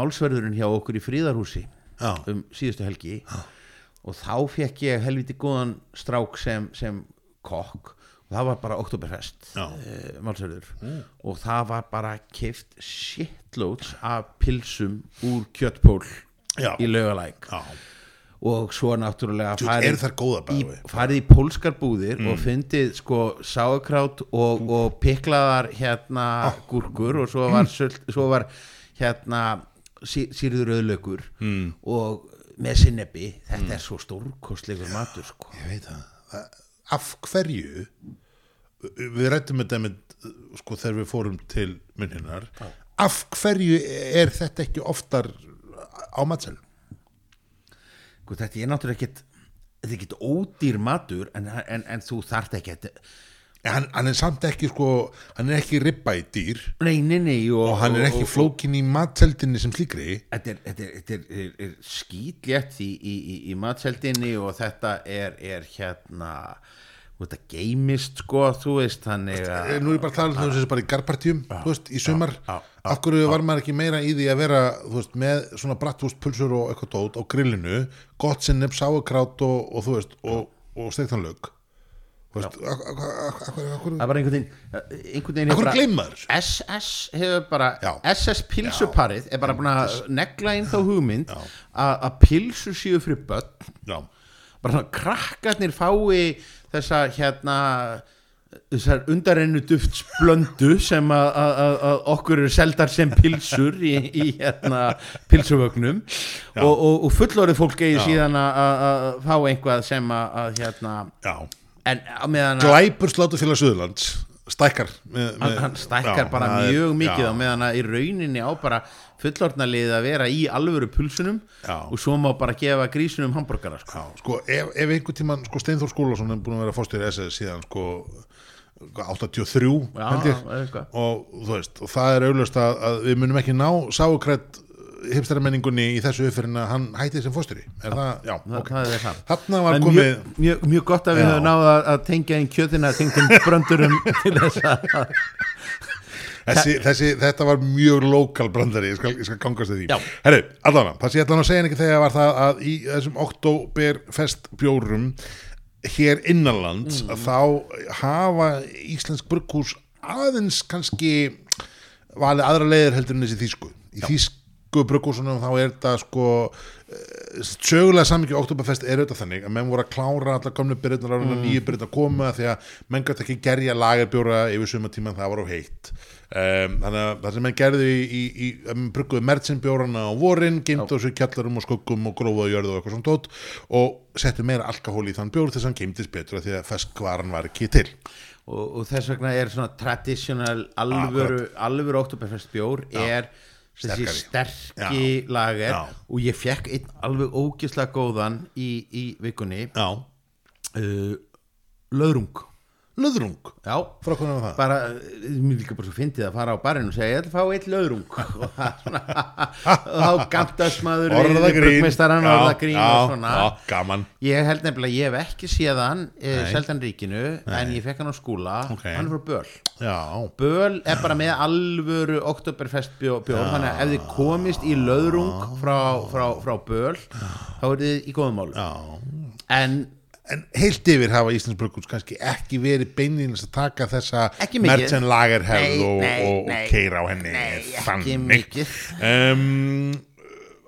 málsverðurinn hjá okkur í fríðarhúsi Já. um síðustu helgi og þá fekk ég helviti góðan strák sem, sem kokk og það var bara Oktoberfest Já. e, málsverður og það var bara kift shitloads af pilsum úr kjöttpól Já. í já, og svo náttúrulega farið farið í pólskar búðir Mm. og fundið sko sáakrát og, og piklaðar hérna Ah. gúrkur og svo var, sölt, svo var hérna sí, sýrður auðlaugur mm. og með sinnebi þetta Mm. er svo stórkostlegur matur sko ég veit Það- af hverju við rættum þetta með sko þegar við fórum til munninar af hverju er þetta ekki oftar á matselum Sko, þetta er náttúrulega ekkit þetta er ekkit ódýr matur en, en, en þú þarft ekki að hann, hann er samt ekki sko, hann er ekki ribba í dýr. Nei, nei, nei og, og hann er ekki flókin í matseldinni sem slíkri. Þetta er, er, er, er, skítlétt í, í, í, í matseldinni og þetta er, er hérna þetta geimist sko þú veist þannig að Nú er bara að tala um þessu bara í garpartíum þú veist, í sumar, af hverju var maður ekki meira í því að vera veist, með svona brattvúst pulsur og eitthvað tót á grillinu, gott sinneb, sáukrát og, og þú veist, og, og steiktan það er bara einhvern veginn einhvern veginn? SS hefur bara Já. SS pilsuparið er bara búin að negla inn þá hugmynd að pilsur séu fyrir börn. Já, bara krakkarnir fái þessa hérna þessar undarennu duftsblöndu sem að, okkur eru seldar sem pilsur í, í hérna pilsuvögnum. Og, og, og fullorðið fólk eigi síðan að, fá einhvað sem að hérna já en á meðan að Glæpur slátufélag Suðurlands stækkar með, hann, hann stækkar já, bara er- mjög mikið já. á meðan að í rauninni á bara fullorðnalið að vera í alvöru pulsunum Já. og svo má bara gefa grísunum hambúrgara sko. Sko, ef, ef einhvern tímann sko, Steinþór Skúlason er búin að vera fórstjóri SS síðan sko 83 Já, held ég eða eitthvað. og og það er auðlust að, að við munum ekki ná sáukrætt hipstara menningunni í þessu uppfyrin að hann hætti sem fórstjóri er það, já, það, ok það það þarna var En komið mjög, mjög, mjög gott að við Já. höfum náða að, tengja inn kjötina tengtum bröndurum til þess að þessi, þessi, þetta var mjög lokal brandari, ég skal, ég skal gangast að því Já. herru, allavega, það ég ætla að segja ekki þegar var það að í þessum oktoberfest bjórum hér innanlands Mm. þá hafa íslensk brugghús aðeins kannski valið aðra leiðir heldur en þessi þýsku í þýsku brugghúsunum þá er þetta sko eh, sögulega samvikið oktoberfest er auðvitað þannig að menn voru að klára allar gamlu byrjurnar ára mm. nýju byrjurnar koma því að menn gæti ekki gerja lagerbjóra yfir sumatíman það var á heitt. Um, þannig að það sem menn gerðu í, í, í um, brugguðu mertsinbjórana á vorin geimdu þessu kjallarum og skuggum og grófaðu jörðu og eitthvað svona tótt og settu meira alkohól í þann bjór þess að hann geimdist betur af því að feskvaran var ekki til. Og, og þess vegna er svona traditional alvöru, alvöru Oktoberfest bjór er þessi sterki lager Já. og ég fekk einn alveg ógislega góðan í, í vikunni. Já, uh, löðrung löðrung já, frá hvernig var það? bara, eh, mér líka bara svo fyndið að fara á barinn og segja, ég ætla að fá eitt löðrung og það þá gantast maður Orða grín. brugmeistarann Já, grín já, já, gaman. Ég held nefnilega, ég hef ekki séð hann e, Nei. seldan ríkinu, en ég fekk hann á skúla. Ok. hann er frá Böl. Já, Böl er bara með alvöru Oktoberfest bjór, bjór þannig að ef þið komist í löðrung frá, frá, frá Böl þá er þið í góðum málu já. En En heilt yfir hafa Íslands brugghús kannski ekki verið beinlínast að taka þessa merchant lagerhefð og, og, og keira á henni þannig. um,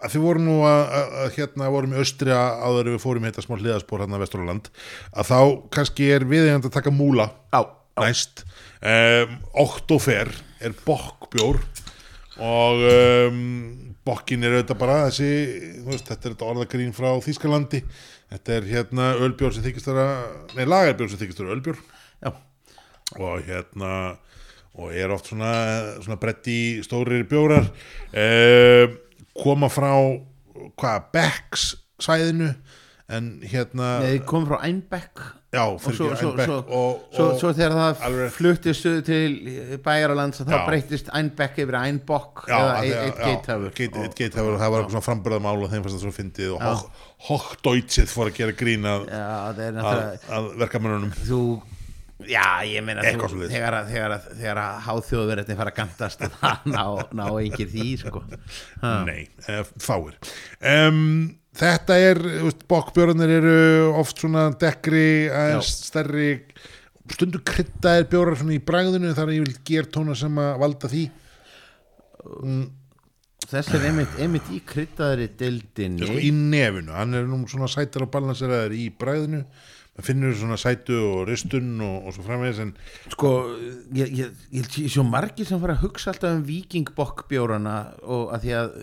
að þið voru nú að, að, að hérna vorum í Austria áður en við fórum þetta smá hliðaspor hérna að Vesturland að þá kannski er viðeigandi að taka múla á, næst. Um, Oktofer er bokkbjór og um, bokkin er auðvitað bara þessi veist, þetta er þetta orðagrín frá Þýskalandi þetta er hérna ölbjór sem þykist vera nei, lagarbjór sem þykist vera ölbjór. Já, og hérna og er oft svona, svona bretti stórir bjórar. Um, koma frá hvað, Becks svæðinu. En hérna Nei, þið kom frá Einbeck já, og svo, svo, svo, svo, þegar það alveg- fluttist til bæjaralands þá breytist Einbeck yfir Einbock Já, eða eitt geithafur geit- eitt geithafur og það var eitthvað svona frambörðamál og þeim fannst það svo fyndið og Hochdeutschið fór að gera grín að, að, verkamennunum þú Já, ég meina þú, þegar, þegar, þegar að háþjóðverðin fara að gandast það ná, ná engir því sko. Ha. Nei, eh, fáir. Um, Þetta er, bokkbjörnir eru oft svona dekkri aðeins stærri. Stundu kryddaðir bjórar svona í bragðinu þar er ég vil gertóna sem að valda því. Þessi er einmitt, einmitt í kryddaðri deildinni. Sko, í nefinu, hann er nú svona sætar og balanseraðir í bragðinu. Maður finnur svona sætu og ristun og, og svo framvegis en Sko, ég, ég, ég, ég svo margir sem fara að hugsa alltaf um vikingbokkbjórana og að því að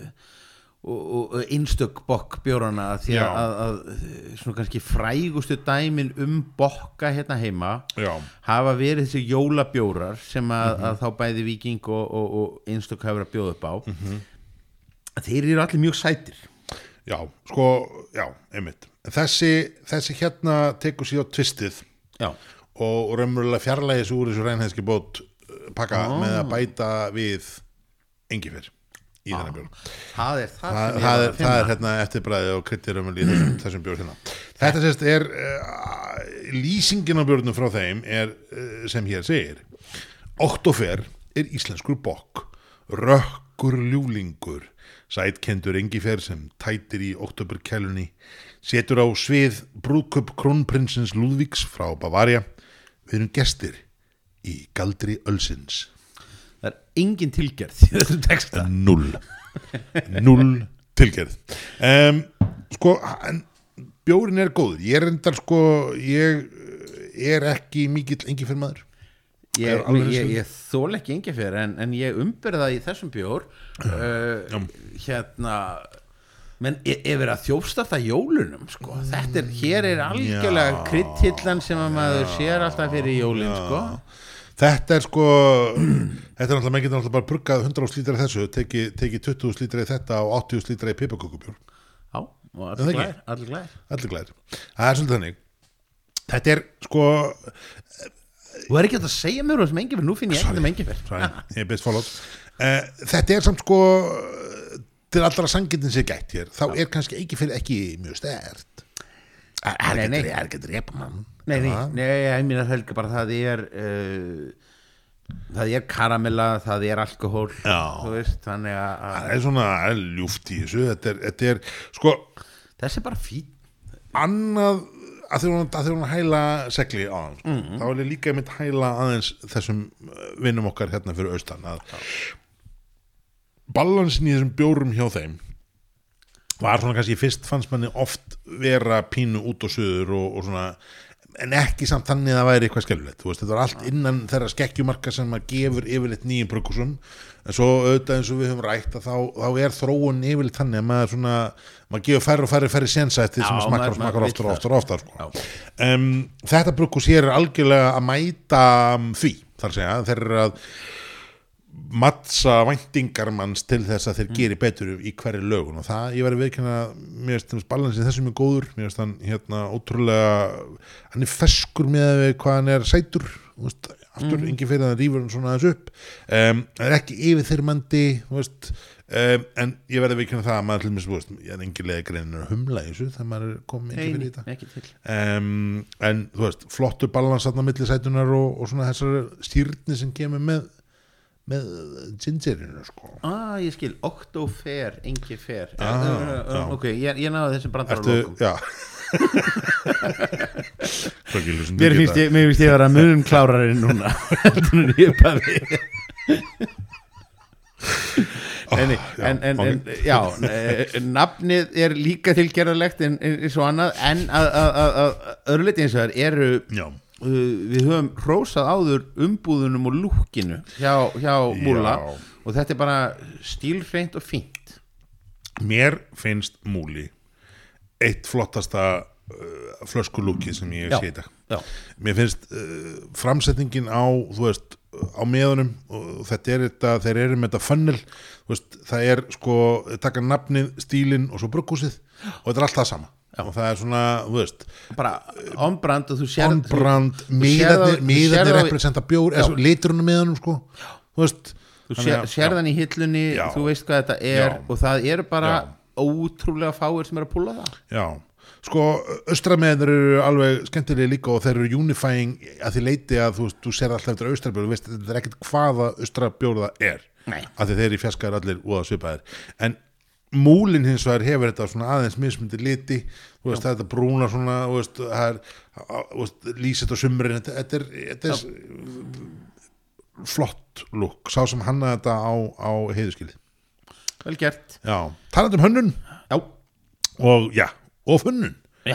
einstök bokkbjórana því að, að, að svona kannski frægustu dæmin um bokka hérna heima já, hafa verið þessi jólabjórar sem að, Mhm. að þá bæði viking og, og, og einstök hafa verið að bjóða upp á. Þeir eru allir mjög sætir. Já, sko já, einmitt, þessi þessi hérna tekur á tvistið já, og raunverulega fjarlægis úr þessu reynhæðski bót uh, pakka með að bæta við engifer í þennan bjór. Það er það, það, sem ég er, að það er finna. hérna eftirbræði og kryttir um í þessum, þessum bjór hérna. Þetta sérst er uh, lýsingin á bjórnum frá þeim er uh, sem hér segir. Oktofer er íslenskur bokk rökkur ljúlingur sætkendur engifer sem tætir í oktoberkælunni setur á svið brúðköp krónprinsins Lúðvíks frá Bavaria. Við erum gestir í galdri Ölsins það er engin tilgerð í þessum texta. Null. Null tilgerð. Um, sko bjórin er góður. Ég er endar sko ég er ekki mikill engi fyrir maður ég, Er alveg ég, ég þól ekki engi fyrir en, en ég umbyrða í þessum bjór uh, hérna menn e- yfir að þjófstarta jólunum sko. þetta er, hér er algjörlega Já. kryddhillan sem að maður sér alltaf fyrir jólin sko. Þetta er sko þetta er náttúrulega, menn getur náttúrulega bara bruggað 100 slítra þessu, teki, teki 20 slítra í þetta og 80 slítra í pipakökubjór já, og Er allir glær, allir glær allir glær, það er svolítið þannig. Þetta er sko þú er ekki að segja mér um engi fyrir, nú finn ég ekki um engi fyrir sorry, ég er best followed uh, þetta er samt sko til allra sangitin sér gætt hér þá er kannski ekki fyrir ekki mjög stert er Nei, nei. ekki er ekki drepa mann Nei, nei, nei, ég meina það helga bara það er uh, það er karamella, það er alkohól Já. þú veist, þannig að, það að er svona ljúft í þessu þetta er, þetta er sko þessi er bara fín annað að því hún, að því hún hæla segli á hann sko. þá vil ég líka mynd hæla aðeins þessum uh, vinnum okkar hérna fyrir austan að balansin í þessum bjórum hjá þeim var svona kannski fyrst fannst manni oft vera pínu út og suður og, og svona en ekki samt þannig að það væri eitthvað skellulegt þú veist, þetta var allt innan þeirra skekkjumarka sem maður gefur yfirleitt nýjum brukusum en svo auðvitað eins og við höfum rætt þá, þá er þróun yfirleitt þannig að maður svona maður gefur færri og færri færri því sem maður- og smakkar maður oftar og oftar og oftar sko. um, þetta brukus hér er algjörlega að mæta um, því þar segja, þeir eru að mattsa væntingar manns til þess að þeir Mm. geri betur í hverju lögun. Og það, ég verið viðkynna mér finnst balansið þessum er góður. Mér finnst hann hérna ótrúlega hann er feskur með hvað hann er sætur. Veist, aftur Mm. engi fyrir að hann rýfur hann svona aðeins upp. Um, hann er ekki yfirþyrmandi veist. Um, en ég verði viðkynna það að maður mér veist, ég er engi leið greinin að humla í þessu þegar maður er komið ekki fyrir þetta. ekki um, en þú veist, flottur balans þarna milli sætunar og, og svona þessar stýrni sem kemur með með gingerinu sko. Ah, ég skil, Octofair, engi fair Ah, uh. Ok, ég, ég náði þessum brandar Ertu, já. Mér finnst ég, mér finnst ég að vera munum klárari núna. Heldur en ég bara en, en, en, en já, nafnið er líka tilgerðalegt en, svo annað en að, að, að, að öðruleiti eins og það eru Já, við höfum hrósað áður umbúðunum og lúkinu hjá, hjá Múla Já. og þetta er bara stílhreint og fínt. Mér finnst múli eitt flottasta uh, flöskulúki sem ég þetta Já, mér finnst uh, framsetningin á þú veist, á meðunum og þetta er þetta, þeir eru með þetta funnel veist, það er sko taka nafnið, stílinn og svo brukkúsið og þetta er allt það sama. Og það er svona, þú veist, bara on-brand og þú sér miðarnir sérð á- representa bjór eða með honum sko þú veist, þú sér, að- sér þann í hillunni Já. þú veist hvað þetta er Já. og það eru bara Já. ótrúlega fáir sem eru að púla það Já, sko austrameðnir eru alveg skemmtilega líka og þeir eru unifying að því leiti að þú, þú sér alltaf eftir austrabjór þú veist, þetta er ekkert hvaða austrabjór það er Nei. að þeir í fjaskar allir úða svipaðir en múlin hins vegar hefur þetta svona aðeins mismundi liti þú veist, þetta brúna svona þú veist, það er, lýsett á sumrin þetta, er, þetta er flott lúk, sá sem hanna þetta á, á heiðuskilið vel gert. Já, talandi um hönnun. Já, og já, og hönnun.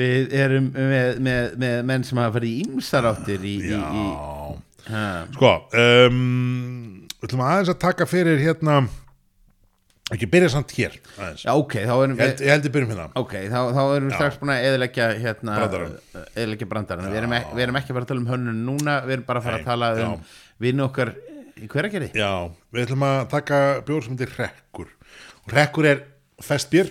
Við erum með, með, með menn sem hafa farið í ymsar áttir í, í, í, Já, ha, sko um, við ætlum aðeins að taka fyrir hérna ekki byrja samt hér aðeins. já ok, þá erum ég, held, við ég held ég byrjum hérna. Ok, þá, þá erum við strax búin að eðilegja hérna, Brandarann. eðilegja brandarann við erum, ek, við erum ekki að fara að tala um hönnun núna við erum bara að fara Nei, að tala um já. vinnu okkar í hveragerði. Já, við ætlum að taka bjór sem heitir Rekkur og Rekkur er festbýr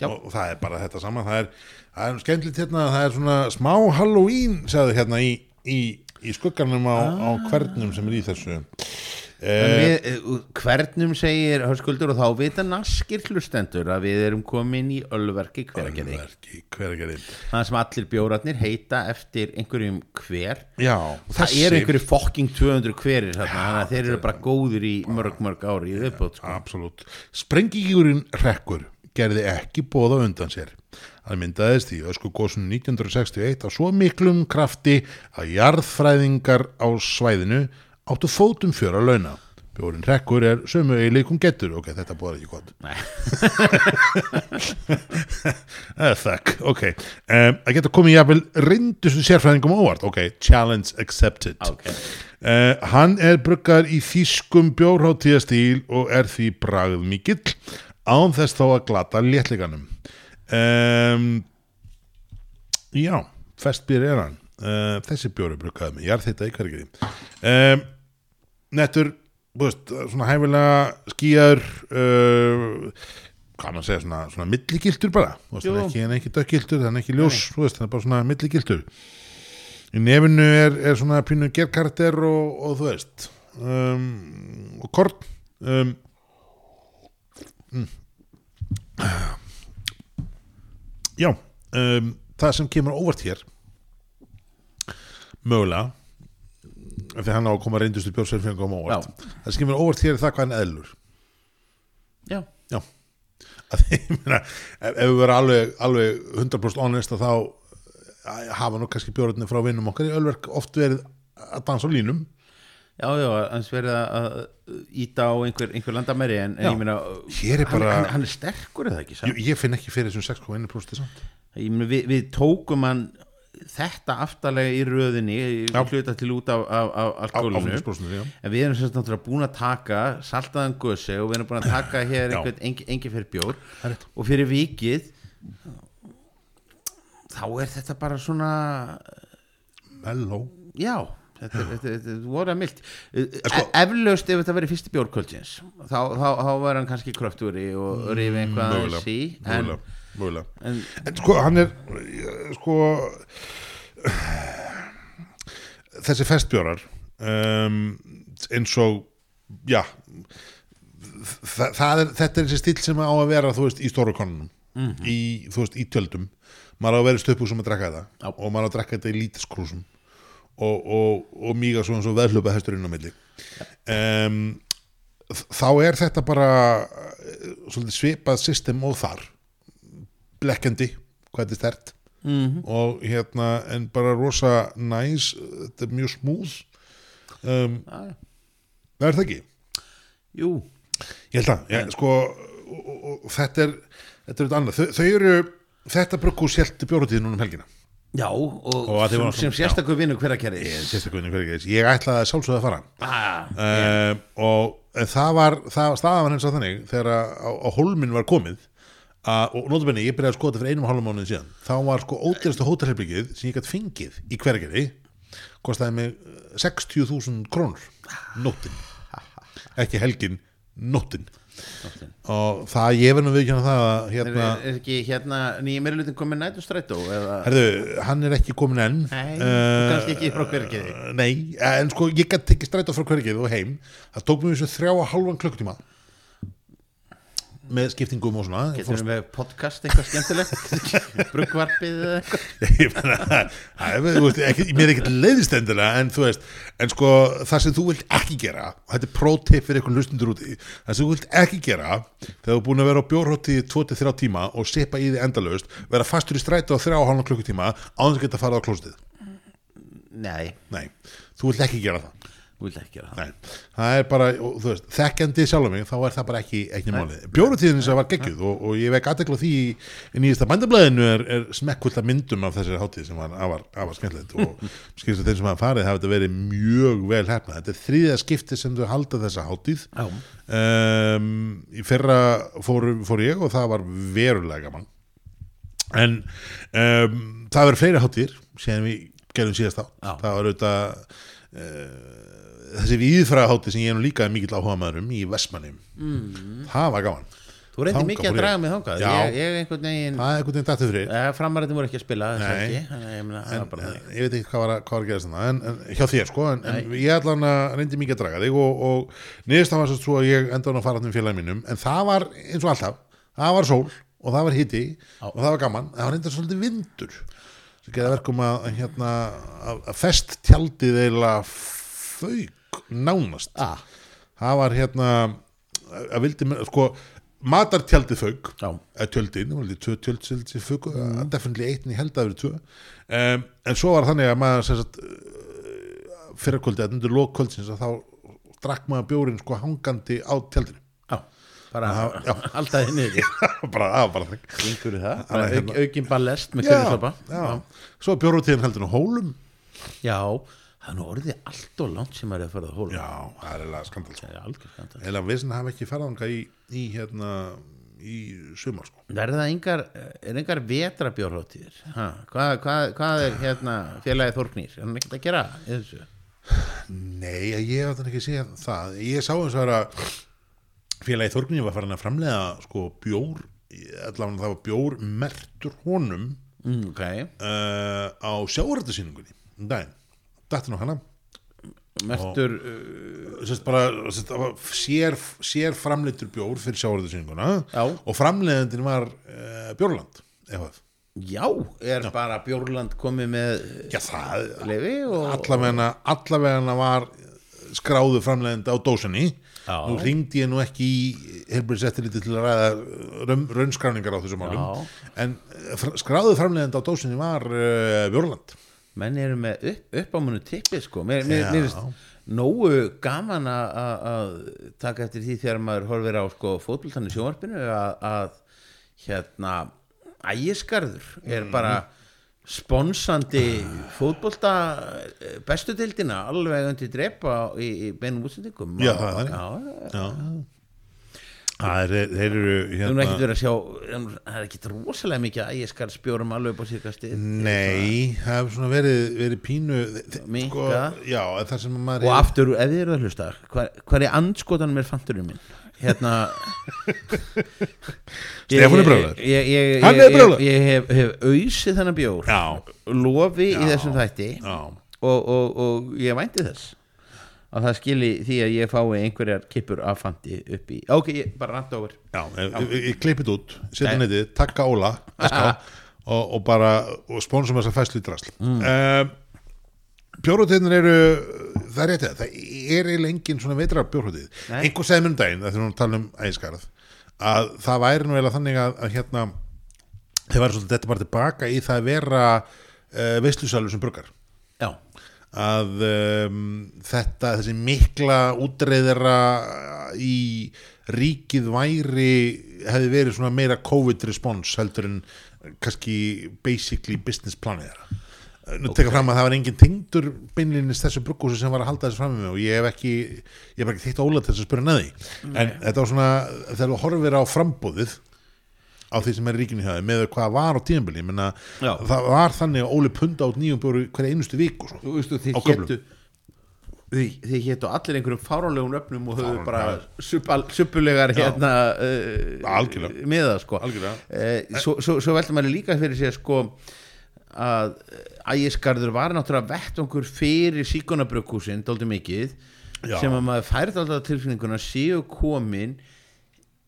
Já. og, og það er bara þetta sama. Það er, það er skemmtilegt hérna það er svona smá Halloween sagði hérna í, í, í skuggarnum á, á hvernum sem er í þessu Eh, hvernum segir hörskuldur og þá vita naskir hlustendur að við erum komin í ölverki Ölverki, hveragerði það sem allir bjóratnir heita eftir einhverjum hver Já, það eru einhverju fokking 200 hverir þannig að þeir eru bara góðir í mörg mörg ári í viðbót sko. Absolutt. Sprengigjúrin Rekkur gerði ekki bóða undan sér. Það myndaðist í ösku gósun 1961 á svo miklum krafti að jarðfræðingar á svæðinu áttu fótum fjöra launa. Bjórin Rekkur er sömu eiginleikum getur. Ok, þetta bóðar ekki gott. Nei. Eh, Þakk, ok. Um, að geta komið jafnvel reyndustu sérfræðingum á óvart. Ok, challenge accepted. Ok. Uh, hann er bruggar í þýskum bjórháttíðastíl og er því bragð mikill án þess þó að glata léttleganum um, Já, festbýr er hann uh, þessi bjór er bruggaði með jarðþýtta í hverjum um, Nettur, þú veist, svona hæfilega skýjar uh, hvað maður að segja, svona, svona milligiltur bara, Jú. hann er ekki, er ekki dökkiltur, hann er ekki ljós, veist, hann er bara svona milligiltur. Í nefinu er, er svona pínu gerkarakter og, og þú veist um, og korn um, mm. já um, það sem kemur óvart hér mögulega. Því hann á að koma reyndustu bjórsverfingum óvart. Það sem kemur óvart hér það hvað hann eðlur. Já. já. Meina, ef, ef við verðum alveg, alveg 100% honest að þá hafa nú kannski bjórnir frá vinnum okkar í Ölverk oft verið að dansa á línum. Já, já, hans verið að íta á einhver, einhver landamæri en, en Já. ég meina er bara- hann, hann er sterkur eða ekki samt? ég, finn ekki fyrir þessum 6,1% samt. Ég meina, við, við tókum hann þetta aftalega í röðinni Já. hluta til út af, af, af alkoholinu en við erum sérst náttúrulega búin að taka saltaðan gösi og við erum búin að taka hér einhvern engi, engi fyrir bjór. Er rétt. og fyrir vikið þá er þetta bara svona Mellow já, þetta þetta þetta voru að mild sko- eflaust ef þetta verið fyrsti bjórkvöldsins þá, þá, þá var hann kannski kröftúri og rifi eitthvað mögulega, aðeins í en, mögulega, en En sko, hann er sko þessi festbjórar um, eins og já það, það er, þetta er þessi stíl sem á að vera þú veist, í stóru konunum í, þú veist, í tjöldum. Maður á að vera stöpusum að drekka þetta Já. og maður á að drekka þetta í lítiskrúsum og, og, og míga svona svo veðlupa hesturinn á milli. Um, þá er þetta bara eh, svipað system og þar blekkandi hvað þetta er stert mm og hérna en bara rosa næs þetta er mjög smúð um, já, það er það ekki? Jú, ég held að, ég, sko og, og, og þetta er þetta er þetta annað, þau, þau eru þetta brugghús heldur bjórutíð núna um helgina. Já og, Og að sem, sem sérstakur vinnu hverja kerði ég, sérstaklega hvernig ekki, ég ætlaði að sjálfsögða að fara. Ah, um, og en það var það, staðan var eins og þannig þegar að, á, á hólminn var komið að, og notabenni, ég byrjaði að skoða þetta fyrir einum og hálfum mánuðin síðan. Þá var sko ódýrastu hótelherbyggið sem ég gætt fengið í hvergeri kostaði mig eh, 60.000 krónur nóttin. Ekki helgin, nóttin. Og það, ég verðum við ekki það að er, hérna, er ekki hérna nýja meirulutin komin nætustrætó eða? Herðu, hann er ekki komin enn. Nei, Eh, kannski ekki frá hvergiði Nei, en sko ég gæti tekið strætó frá hvergið og heim. Það tók mér þessu þrjá og halvan klukkutíma með skiptingum og svona. Getur við með podcast eitthvað skemmtilegt? Eitthvað ekki, mér er ekkert leiðistendilega en þú veist, en sko það sem þú vilt ekki gera, og þetta er pro-tip fyrir einhvern hlustundur úti, það sem þú vilt ekki gera þegar þú er búin að vera á bjórhótti 2-3 tíma og sippa í því endalaust vera fastur í strætó á 3,5 klukkutíma án þess að geta að fara á klóstið nei, nei, þú vilt ekki gera það það er bara, veist, þekkjandi sjálf mig, þá er það bara ekki, ekki málið. Bjórutíðin sem var geggjuð og, og ég vek aðtekla því í nýjasta bændablaðinu er, er smekkvöld að myndum af þessari hátíð sem var afar, skemmtilegt og skilst að þeim sem hafa farið hafa þetta verið mjög vel hefnað. Þetta er þriðja skipti sem þau halda þessa hátíð. Um, í fyrra fór, fór ég og það var verulega gaman. En um, það verður fleiri hátíðir síðan við gerum síðast á. Það var auðvitað uh, þessi viðfræðahátti sem ég er nú líka mikill áhuga maður um í Vestmannum mm. það var gaman. Þú reyndi mikið að draga mig þangað. Já. ég, ég einhvern veginn það er einhvern veginn dættu fyrir eh, framarættin voru ekki að spila ekki þannig ég meina það en, bara en, ég veit ekki hvað var að, hvað var að gerast þannig en, en hjá þér sko en, en ég allan reyndi mikið að draga þig og, og niðurst það var svo að ég enda hann að fara hann félagin mínum en það var eins og alltaf það var sól og það var hitti og það var gaman en það var reynda svolítið vindur sem geða verkum að, hérna, að, að fest tjaldið eiginlega fauk nánast. Ah, það var hérna að vildi, sko já, eða tjöldin, það var líka tvö tjöld sem sem fuku, mm. definitely eitt en ég held að verið tvö. Um, en svo var þannig að maður sem sagt fyrrakvöldi, að undir lók kvöldsins að þá drakk maður bjórin sko hangandi á tjaldinu. Bara alltaf í því bara, bara það. Hérna- auk, aukin ballest með já. svo bjórutíðin heldur nú hólum. Já, það er nú orðið allt og langt sem maður er að fara að hóla já, það er eiginlega skandal sko. það er algjör skandal eða við sem hafa ekki ferðanga í, í hérna í sumar sko. Verða engar, er engar vetrabjórháttíðir hvað, hvað, hvað er hérna félagið Þórknýr er hann ekkert að gera Nei, ég hef þannig ekki séð það. Ég sá það að félagi Þorgnir var farin að framlega sko bjór, allavega það var bjór mertur honum mm, ok, uh, á sjáurrættasýningunni um daginn, dætti nú hana mestur uh, sér, sér framleitur bjór fyrir sjáurrættasýninguna Já. og framleiðandinn var uh, Bjórland eitthvað já, er bara Bjórland komið með Já, það, og allavegna, allavegna var skráðu framleiðandi á dósinni Já. nú ringdi ég nú ekki í helbriðsettiliti til að ræða raun, raunskráningar á þessum málum Já. en eh, skráðu framleiðandi á dósinni var uh, Björland menn eru með upp, uppámunu tippi sko mér, mér, Já. mér finnst nógu gaman að- taka eftir því þegar maður horfir á sko fótboltan í sjónvarpinu að, hérna ægiskarður er Mm. bara sponsandi fótbolta eh, bestu dildina alveg undir drepa í, í beinum útsendingum Já, þannig. já, já, það er, þeir eru hérna, það er ekkert rosalega mikið skal spjórum alveg upp á síðkasti nei, það hefur svona verið, verið pínu þe- sko, Minnka. já, það sem maður og aftur, ef þið eru að hlusta hvað, hvað er andskotanum er fanturinn minn hérna Stefán er ég, Hann er brjálaður. ég, hef, hef auðsið þennan bjór já, lofi í Já. þessum þætti og, og, og ég vænti þess að það skili því að ég fái einhverjar kippur af fandi upp í ok, ég bara ranta over. Já, ég, klippið út setja Nei. netið, takka Óla SK, og, og bara og spónsum þess að fæslu í drasl. Mm. um, bjórhóttiðnir eru það er rétt eða, það er eiginlega engin svona veitrar bjórhóttið, einhver segði mér um daginn þegar við tala um ægiskarð að það væri nú eiginlega þannig að, að hérna þeir væri svolítið þetta bara tilbaka í það að vera uh, veislusalur sem bruggar. Já, að um, þetta, þessi mikla útreiðara í ríkið væri hefði verið svona meira COVID response heldur en kannski basically business planið þeirra. Nú okay. teka fram að það var engin tengdur beinlinnis þessu bruggúsi sem var að halda þessu fram með og ég hef ekki, ég hef ekki þýtt ólega til þess að spura neði en þetta var svona, þegar þú horfir á frambúðið á því sem er ríkinu hjá þið með hvað var á tíðanbili það var þannig að Óli punda át nýjum bjóru hverja einustu viku svo. þú veistu Á hétu þið, hétu allir einhverjum fáránlegum öfnum og höfðu bara suppulegar hérna uh, Algjörlega. miða sko Algjörlega. Eh, svo, svo, svo veldur maður líka fyrir sér sko að ægiskarður var náttúrulega vettvangur fyrir síkonabrukkúsin dóldi mikið Já. sem að maður færði alltaf tilfinninguna séu komin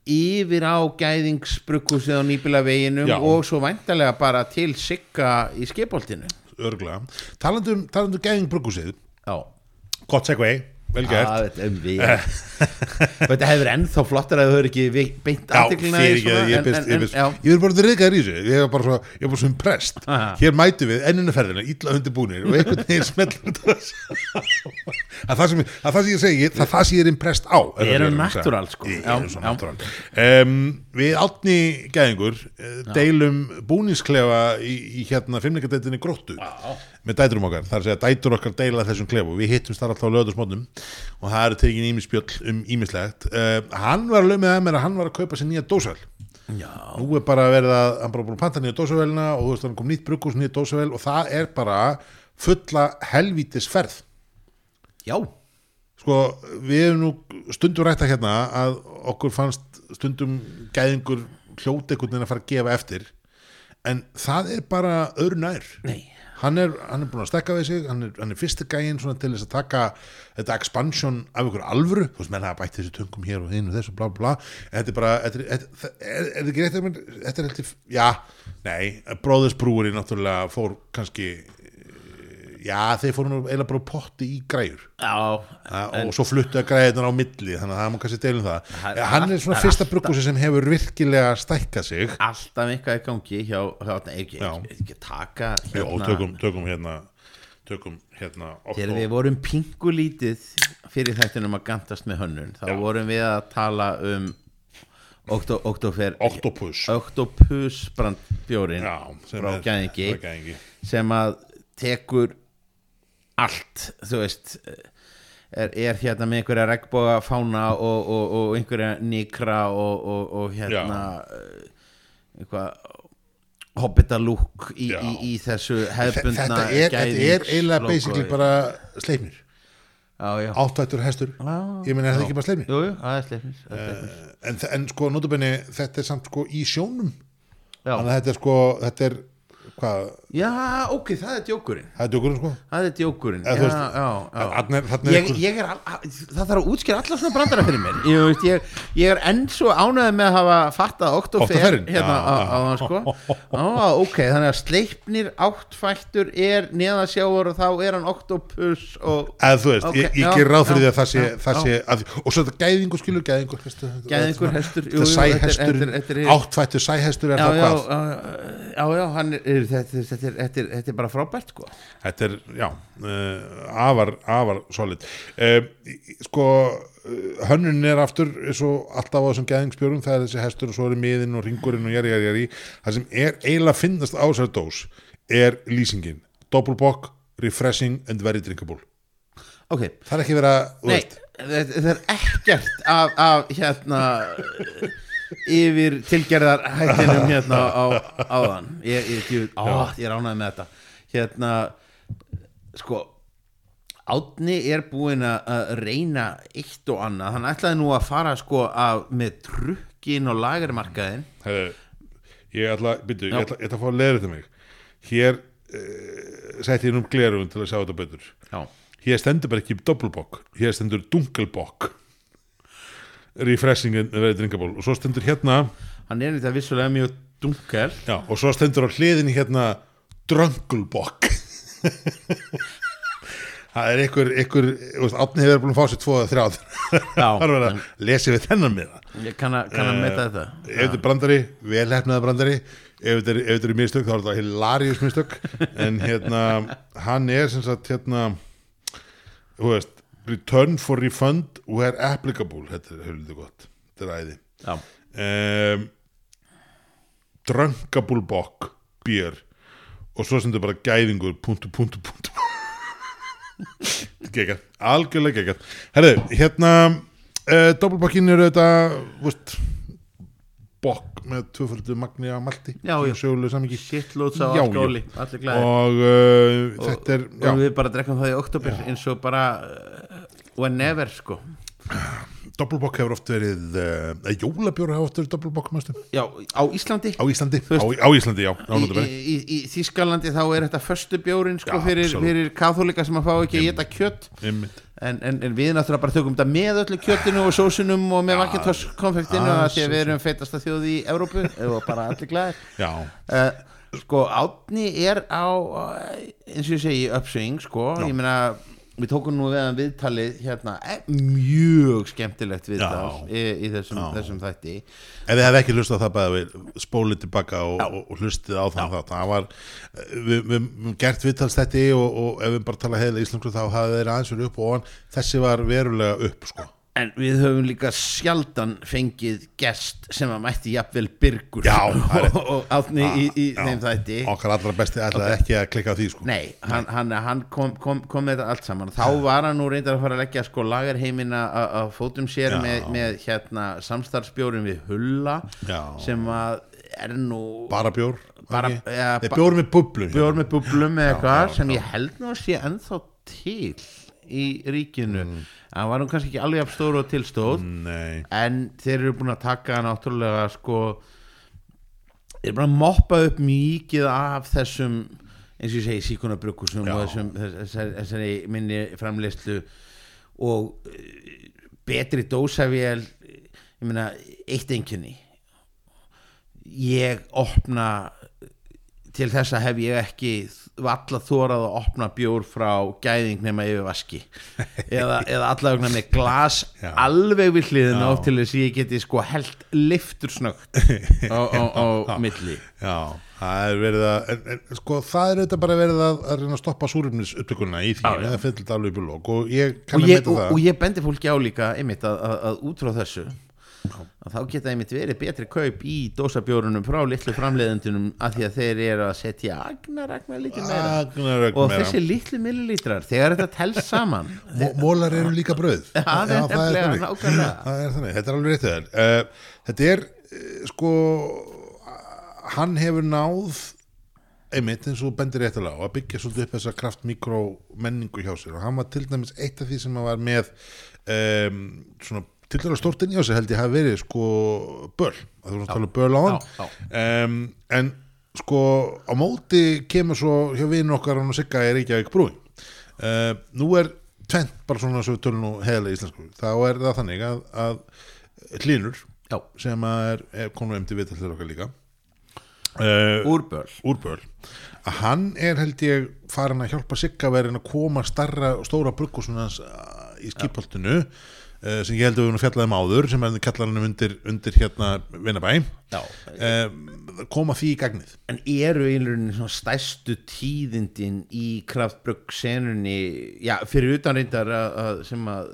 yfir á gæðingsbrukkúsið á nýbila veginum Já. og svo væntalega bara til sigga í skipoltinu örglega talandum, talandum gæðing bruggúsið Já. Gott segvei, vel gert Ah, þetta, er vel. þetta hefur ennþá flottar að þau eru ekki beint Já, aðteklina fyrir ekki að ég er bara reyðgar í þessu Ég er bara svo, ég er bara svo impressed Aha. Hér mætu við ennuna ferðina, illa undirbúnir og einhvern veginn smellur það það sem ég segi það, það sem ég er á það erum sem ég er segja. natural, sko. Um, Við átni gæðingur eh, deilum búningsklefa í, í hérna fimmleikadeitinni gróttu. Með dæturum okkar, að segja dætur okkar deila þessum klefu, við hittumst þar alltaf á löðarsmónum og það eru tekin ímispjöll um ímislegt uh, hann var alveg með það mér að hann var að kaupa sér nýja dósvel já, nú er bara verið að, hann bara búin að panta nýja dósavelina og þú veist, hann kom nýtt brugghús nýja dósavel og það er bara fulla helvítis ferð já, sko, við hefum nú stundum rætta hérna að okkur fannst stundum gæðingur hljóti einhvern veginn að fara að gefa eftir en það er bara öðru nær. Nei hann er, hann er búin að stekka við sig hann er, hann er fyrsti gæinn til þess að taka þetta expansion af ykkur alvöru. Þú veist, menn hafa bætt þessu töngum hér og hinn og þessu bla bla bla, þetta er bara er, þetta, að mér þetta er heldur, já, nei bróðisbrúri náttúrulega fór kannski já, þeir fóru nú eiginlega bara potti í græjur já, Ja, og svo fluttu að græðinar á milli þannig að það má kannski deilum það Það- ja, hann er svona er fyrsta bruggúsi sem hefur virkilega stækkað sig alltaf eitthvað í gangi hjá, hjá ekki, ekki, Já. ekki taka Já, og tökum, tökum hérna tökum hérna þegar við vorum pingulítið fyrir þættinum að gantast með hönnun þá Já. vorum við að tala um okto, oktofer Octopus Octopus brandbjórin Já, er- frá gæðingi. sem að tekur allt þú veist er, er hérna með einhverja regnboga fána og, og, og einhverja nikra og, og, og hérna eh, eitthvað hobbitalúk í, í, í þessu Þe- hefbundna þetta er, þetta er eiginlega basically bara sleipnir, áttvættur hestur. Já. ég meina er það ekki bara sleipnir? Jú, jú, er sleipnir, er sleipnir. en, þe- en sko, notabenni, þetta er samt sko í sjónum. Þannig að þetta er sko, þetta er hvað, já, ok, það er djókurinn. Það er djókurinn sko. Það er djókurinn já, veist, já, já. er- er ég, ég er, al- a- það þarf að útskýra alla svona brandara fyrir mér. Ég, veist, ég, ég er enn svo ánægð með að hafa fattað oktofer Októferinn? hérna á, á það sko. Á, ok, þannig að sleipnir áttfættur er neðasjáur og þá er hann oktopus eða þú veist, Ok, ég, ger ráð fyrir því að það sé, það að, og svo þetta gæðingur skilur gæðingur Gæðingur, hestur, þetta er- sæhestur, er- er- áttfættur sæhestur er já, það já, er, er þetta, þetta, er, þetta, er, þetta er bara frábært sko. Þetta er, já, uh, afar afar solid. Uh, sko, uh, hönnun er aftur svo alltaf á þessum gæðingspjörum það er þessi hestur og svo er miðin og ringurinn og jæri, jæri, jæri það sem er eiginlega finnast á þessari dós er lýsingin, doppelbock refreshing and very drinkable. Ok, það er ekki verið að þú nei veist, þetta þetta er ekkert af, af hérna yfir tilgerðar hættinum hérna á áðan. Ég, ég, ég, á, ég er ánægð með þetta. Hérna sko Átni er búinn að reyna eitt og annað, hann ætlaði nú að fara sko að, með trukkin og lagermarkaðin Heru, ég ætla, byrju, ég ætla, ég ætla að fá að leiða þetta mig. Hér uh, sætti ég nú um glerun til að sjá þetta betur. Já, hér stendur bara ekki doppelbokk hér stendur dunkelbokk refreshing and very drinkable. Og svo stendur hérna hann er þetta vissulega mjög dunkel. Já, og svo stendur á hliðinni hérna drunkelbokk það er ykkur, ykkur átni hefur búin að fá sér tvo eða þrjáð Já, það er verið að lesi við þennan miða. Ég kann að, kann að meta þetta. ef þetta er brandari, velhefnaða brandari ef þetta er, þetta er mistök þá er þetta hilarious mistök. En hérna, hann er sem sagt hérna þú veist, return for refund where applicable, þetta er höfðu gott. Þetta er æði. Um, drunkable bock beer. Og svo sem þetta bara gæðingur punktu, punktu, punktu geggar, algjörlega geggar herðu, hérna uh, doppelbokkin eru þetta veist, bokk með tvöföldu magni af malti shitloads á glæðir og uh, þetta er já, og við bara drekkum það í oktober eins og bara uh, whenever sko. Doppelbokk hefur oft verið uh, jólabjóra hefur oft verið doppelbokk já, á Íslandi. Á Íslandi, veist- á, á Íslandi, já, á í, í, í, í Þískalandi þá er þetta förstu bjórin sko, Já, fyrir, fyrir kathólika sem að fá ekki að geta kjött en, en, en við náttúrulega bara tökum þetta með öllu kjöttinu og sósunum og með Macintosh konfektinu að því að við erum feitasta þjóð í Evrópu og bara allir glæðir já, uh, sko Átni er á eins og ég segi uppsving sko, Já. ég meina við tókum nú við hann viðtalið hérna, eh, mjög skemmtilegt viðtal í, í þessum, þessum þætti. Ef þið hefði ekki hlustað það bæði við spólið tilbaka og, og, og hlustið á það það, það var, við, við gert viðtalstætti og, og ef við bara tala heilig íslensku þá hafði þeir aðeins verið upp og ofan þessi var verulega upp sko en við höfum líka sjaldan fengið gest sem að mætti jafnvel byrgur Já, og, Átni í, í Já, þeim þætti. okkar allra besti ætlaði ekki að klikka á því sko. Nei, hann, hann, hann kom, kom, kom með þetta allt saman. Þá var hann nú reyndar að fara að leggja sko lagerheimina á- fótum sér með, með hérna samstarfsbjórin við Hulla Já. sem að er nú bara bjór Bara- ja, bjór með bublun bjór með bublum eða já, sem ég held nú að sé ennþá til í ríkinu. Hann var nú kannski ekki alveg af stóru og tilstóð nei, en þeir eru búin að taka náttúrulega sko þeir eru búin að moppa upp mikið af þessum eins og ég segi síkunarbrugusum Já. og þessum, þessari, þessari minni framleyslu og eh, betri dósavél ég meina eitt einkenni. Ég opna til þessa hef ég ekki valla þórað að opna bjór frá gæðing nema yfir vaski eða, eða allavegna með glas Já. alveg við hliðina Já. of til þess að ég geti sko held liftur snögt á, á, á milli já, það er verið að en, en, sko það er auðvitað bara verið að, að reyna að stoppa súrumnis upptökunna í því Já, já. eða fyllt alveg búlok og ég kann að meita það og ég bendi fólki á líka einmitt að, að, að út frá þessu að þá geta einmitt verið betri kaup í dósabjórunum frá litlu framleiðendunum af því að þeir eru að setja agnaragna lítið meira. Agnarök og meira. þessi litlu millilítrar þegar þetta telst saman. Mó- Mólar eru líka brauð. Já, það er þannig. nákvæmlega. Það er þannig, þetta er alveg rétt þér uh, Þetta er uh, sko hann hefur náð einmitt eins og bendir réttilega á að byggja svolítið upp þessa kraft mikró menningu hjá sér. Og hann var til dæmis eitt af því sem hann var með um, svona til stórt inn hjá sér held ég hafi verið sko böl, að þú erum að tala um böl á hann Já, um, en sko á móti kemur svo hjá vinur okkar hann og Sigga er ekki að ekki brúin uh, nú er tvent bara svona svo við tölum nú heðlega íslensku. Þá er það þannig að, að hlínur Já. sem er, er konum um til vitallir okkar líka uh, úrböl úrböl að hann er held ég farin að hjálpa Sigga verið að koma starra og stóra bruggusunans í skipholtinu. uh, sem ég held að við erum fjallaðum áður sem er kallarinn undir, undir hérna vinnabæ Já. uh, koma því í gagnið. En eru einlega svona stærstu tíðindin í kraftbrugg senunni, já, fyrir utan reyndar að, að sem að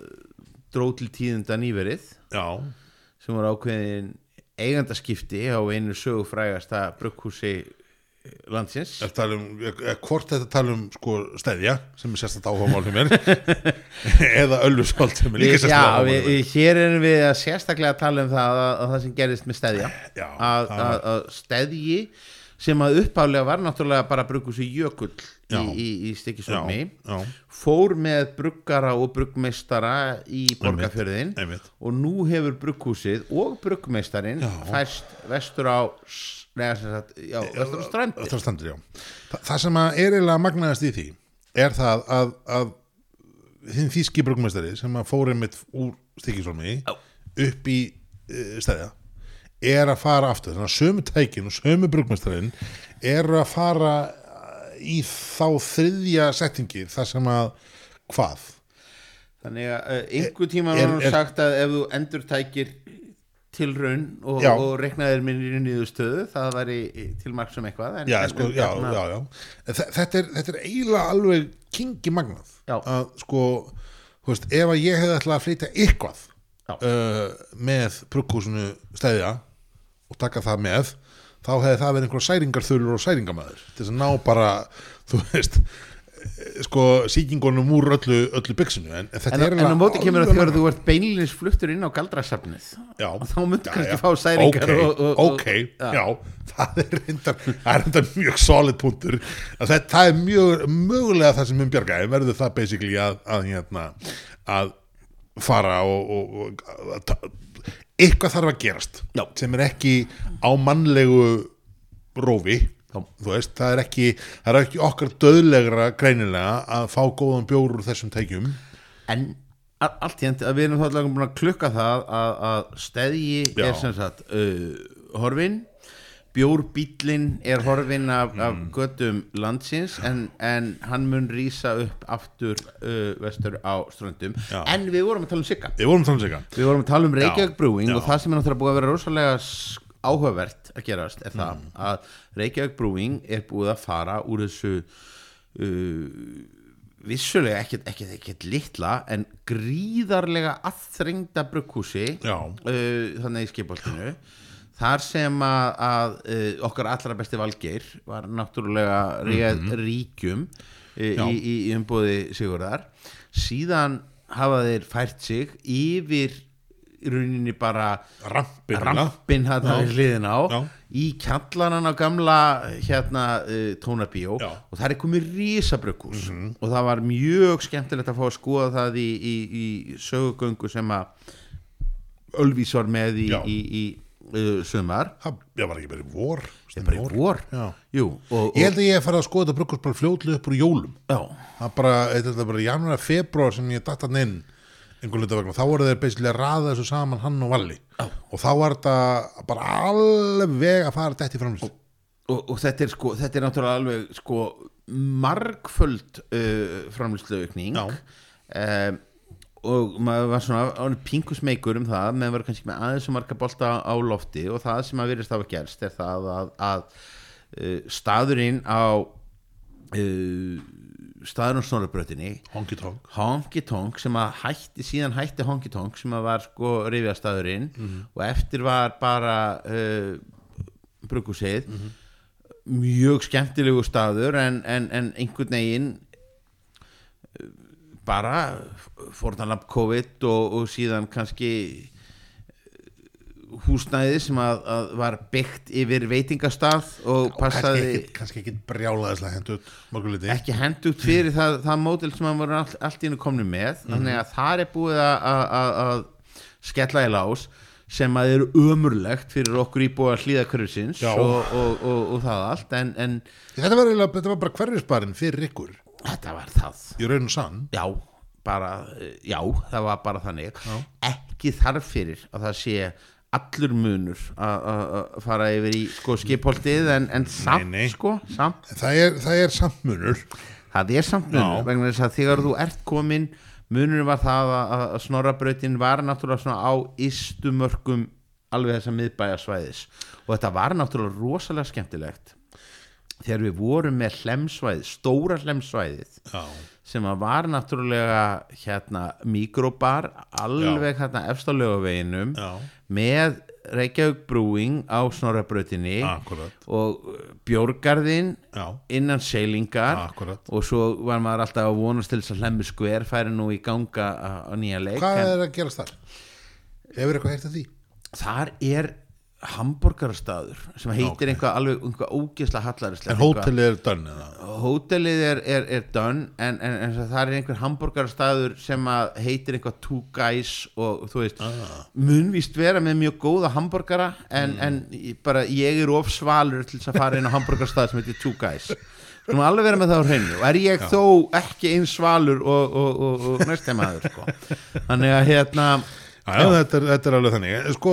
dróð til tíðinda nýverið? Já, sem var ákveðin eigandaskipti á einu sögufrægasta brugghúsi landsins. Er tala um, er, hvort þetta tala um sko stæðja sem er sérstætt áhuga mál hjá mér eða öllusholt sem er líka Við- sérstætt Já, áhuga við, mál við- hér erum við að sérstaklega að tala um það að, að það sem gerist með stæðja Já, að, að, að stæðji sem að uppálega var náttúrulega bara brugghúsi Jökull Já. í, í, í já, fór með bruggara og bruggmeistara í borgarfjörðin og nú hefur brugghúsið og bruggmeistarin fæst vestur á sem sagt, já, vestur á strandi Það standur, já. Þa, það sem að er eiginlega magnaðast í því er það að, að þinn þýski brugmestari sem að fór einmitt úr stikisólmi Já. upp í uh, stæðja er að fara aftur, þannig að sömu tækin og sömu brugmestarin er að fara eh, í þá þriðja settingi þar sem að hvað? þannig að uh, einhver tíma er, er er- sagt að ef þú endur tækir tilraun og, Já. og reiknaðir minni í niðurstöðu það væri til mark sem eitthvað en, Já, en, sko, en, já, hérna- já, Þetta er, þetta er eiginlega alveg kingi magnað. Að sko, þú veist, ef að ég hefði ætlað að flytja eitthvað uh, með brugghúsinu stæðja og taka það með þá hefði það verið einhver særingarþulur og særingamæður til þess að ná bara þú veist sko síkingunum úr öllu, öllu byggsinu en, en þetta En, er en á móti kemur að þegar þú ert beinlins fluttur inn á galdrasafnið Já. og þá myndu Já, kannski já. fá særingar Ok, og, og, og, ok, já. það er það reyndar mjög solid punktur að þetta það er mjög, mögulega það sem um bjargaði verður það basically að, að, hérna, að fara og, og, og eitthvað þarf að gerast Já. sem er ekki á mannlegu rófi. Þú veist, það er ekki það er ekki okkar döðlegra greinilega að fá góðan bjór úr þessum tækjum En allt end að við erum þá búin að klukka það að, að stæðji Já. er sem sagt uh, horfin bjórbíllinn er horfin af, af Mm. göttum landsins en, en hann mun rýsa upp aftur uh, vestur á ströndum Já. en við vorum að tala um sigga Við vorum að tala um Reykjavík Brewing já. og það sem er náttúrulega búið að vera rosalega áhugavert að gerast er Mm. það að Reykjavík Brewing er búið að fara úr þessu uh, vissulega ekkert, ekkert, ekkert litla en gríðarlega aðþrengda brugghúsi uh, þannig í skipoltinu þar sem að, að uh, okkar allra besti valgeir var náttúrulega réð ríkjum uh, í, í, í umbúði Sigurðar. Síðan hafa þeir fært sig yfir í rauninni bara rampin rampin hérna við hliðin á Já. í kjallanan á gamla hérna uh, tónabíó. Já. Og það er komið rísabrökkús og það var mjög skemmtilegt að fá að skoða það í, í, í sögugöngu sem að Ölvís var með í, í, í uh, sumar. Það ég var ekki bara í vor? Það bara í vor. Já. Jú, og, og, Ég held að ég farið að skoða þetta brukkust bara fljótlega upp úr jólum. Það bara, þetta er bara janúar februar sem ég datt hann inn einhvern hluta vegna, þá voru þeir basically að raða þessu saman hann og Valli Já. og þá var þetta bara alveg að fara dætt í framlýst og, og þetta er sko þetta er náttúrulega alveg sko margföld uh, framlýsluaukning Já. um, og maður var svona pinkusmeikur um það meðan var kannski með aðeins og marga bolta á lofti og það sem að virðist hafa gerst er það að, að uh, staðurinn á staðurinn á snorrabrötinni honky tonk. Honky Tonk sem að hætti síðan hætti Honky Tonk sem að var sko rifjastæðurinn og eftir var bara uh, bruggusið mjög skemmtilegu staður en, en, en einhvern veginn uh, bara fórtanlamp COVID og, og síðan kannski húsnæði sem að, að var byggt yfir veitingastað og passaði kannski ekki brjálaðislega morguliti ekki hendugt fyrir það, það mótil sem hann voru all, allt í hennu komnu með. Þannig að það er búið að- að að- að skella í lás sem að er ömurlegt fyrir okkur íbúa hlýða hverjusins Já. og, og, og, og það allt en, en þetta var, þetta var bara hverjusbarinn fyrir ykkur. Þetta var það. Í raun og sann. Já, bara, já, það var bara þannig. Ekki þarf fyrir að það sé allur munur að fara yfir í sko skipholtið en, en samt nei. sko samt. Það er, það er sammunur það er samt munur Já. vegna þess að þegar þú ert komin munurinn var það að, að snorrabrautin var náttúrulega svona á ystu mörgum alveg þessa miðbæjasvæðis og þetta var náttúrulega rosalega skemmtilegt. Þegar við vorum með hlemsvæðið, stóra hlemsvæðið já, sem var náttúrulega hérna mikrobar alveg hérna efst á lögaveginum já, með Reykjavík Brewing á Snorrabrautinni akkurat, og Bjórgarðin já, innan seilingar akkurat. og svo var maður alltaf að vonast til þess að hlemmu skver færi nú í ganga á, nýja leik hvað er að gerast þar? hefur eitthvað heitt að því? þar er hamburgarastaður sem heitir eitthvað alveg einhvað ógisla hallarislega en hótelið er dönn eða? hótelið er, er, er done en, en, en það er einhver hamburgarastaður sem heitir eitthvað two guys og þú veist, Ah. mun víst vera með mjög góða hamburgara en, Mm. en bara ég er of svalur til þess að fara inn á hamburgarastað sem heitir two guys skulum alveg vera með það á hreinu og er ég þó ekki eins svalur og, og, og, og næstemaður sko. þannig að hérna Já, já, þetta, er, þetta er alveg þannig sko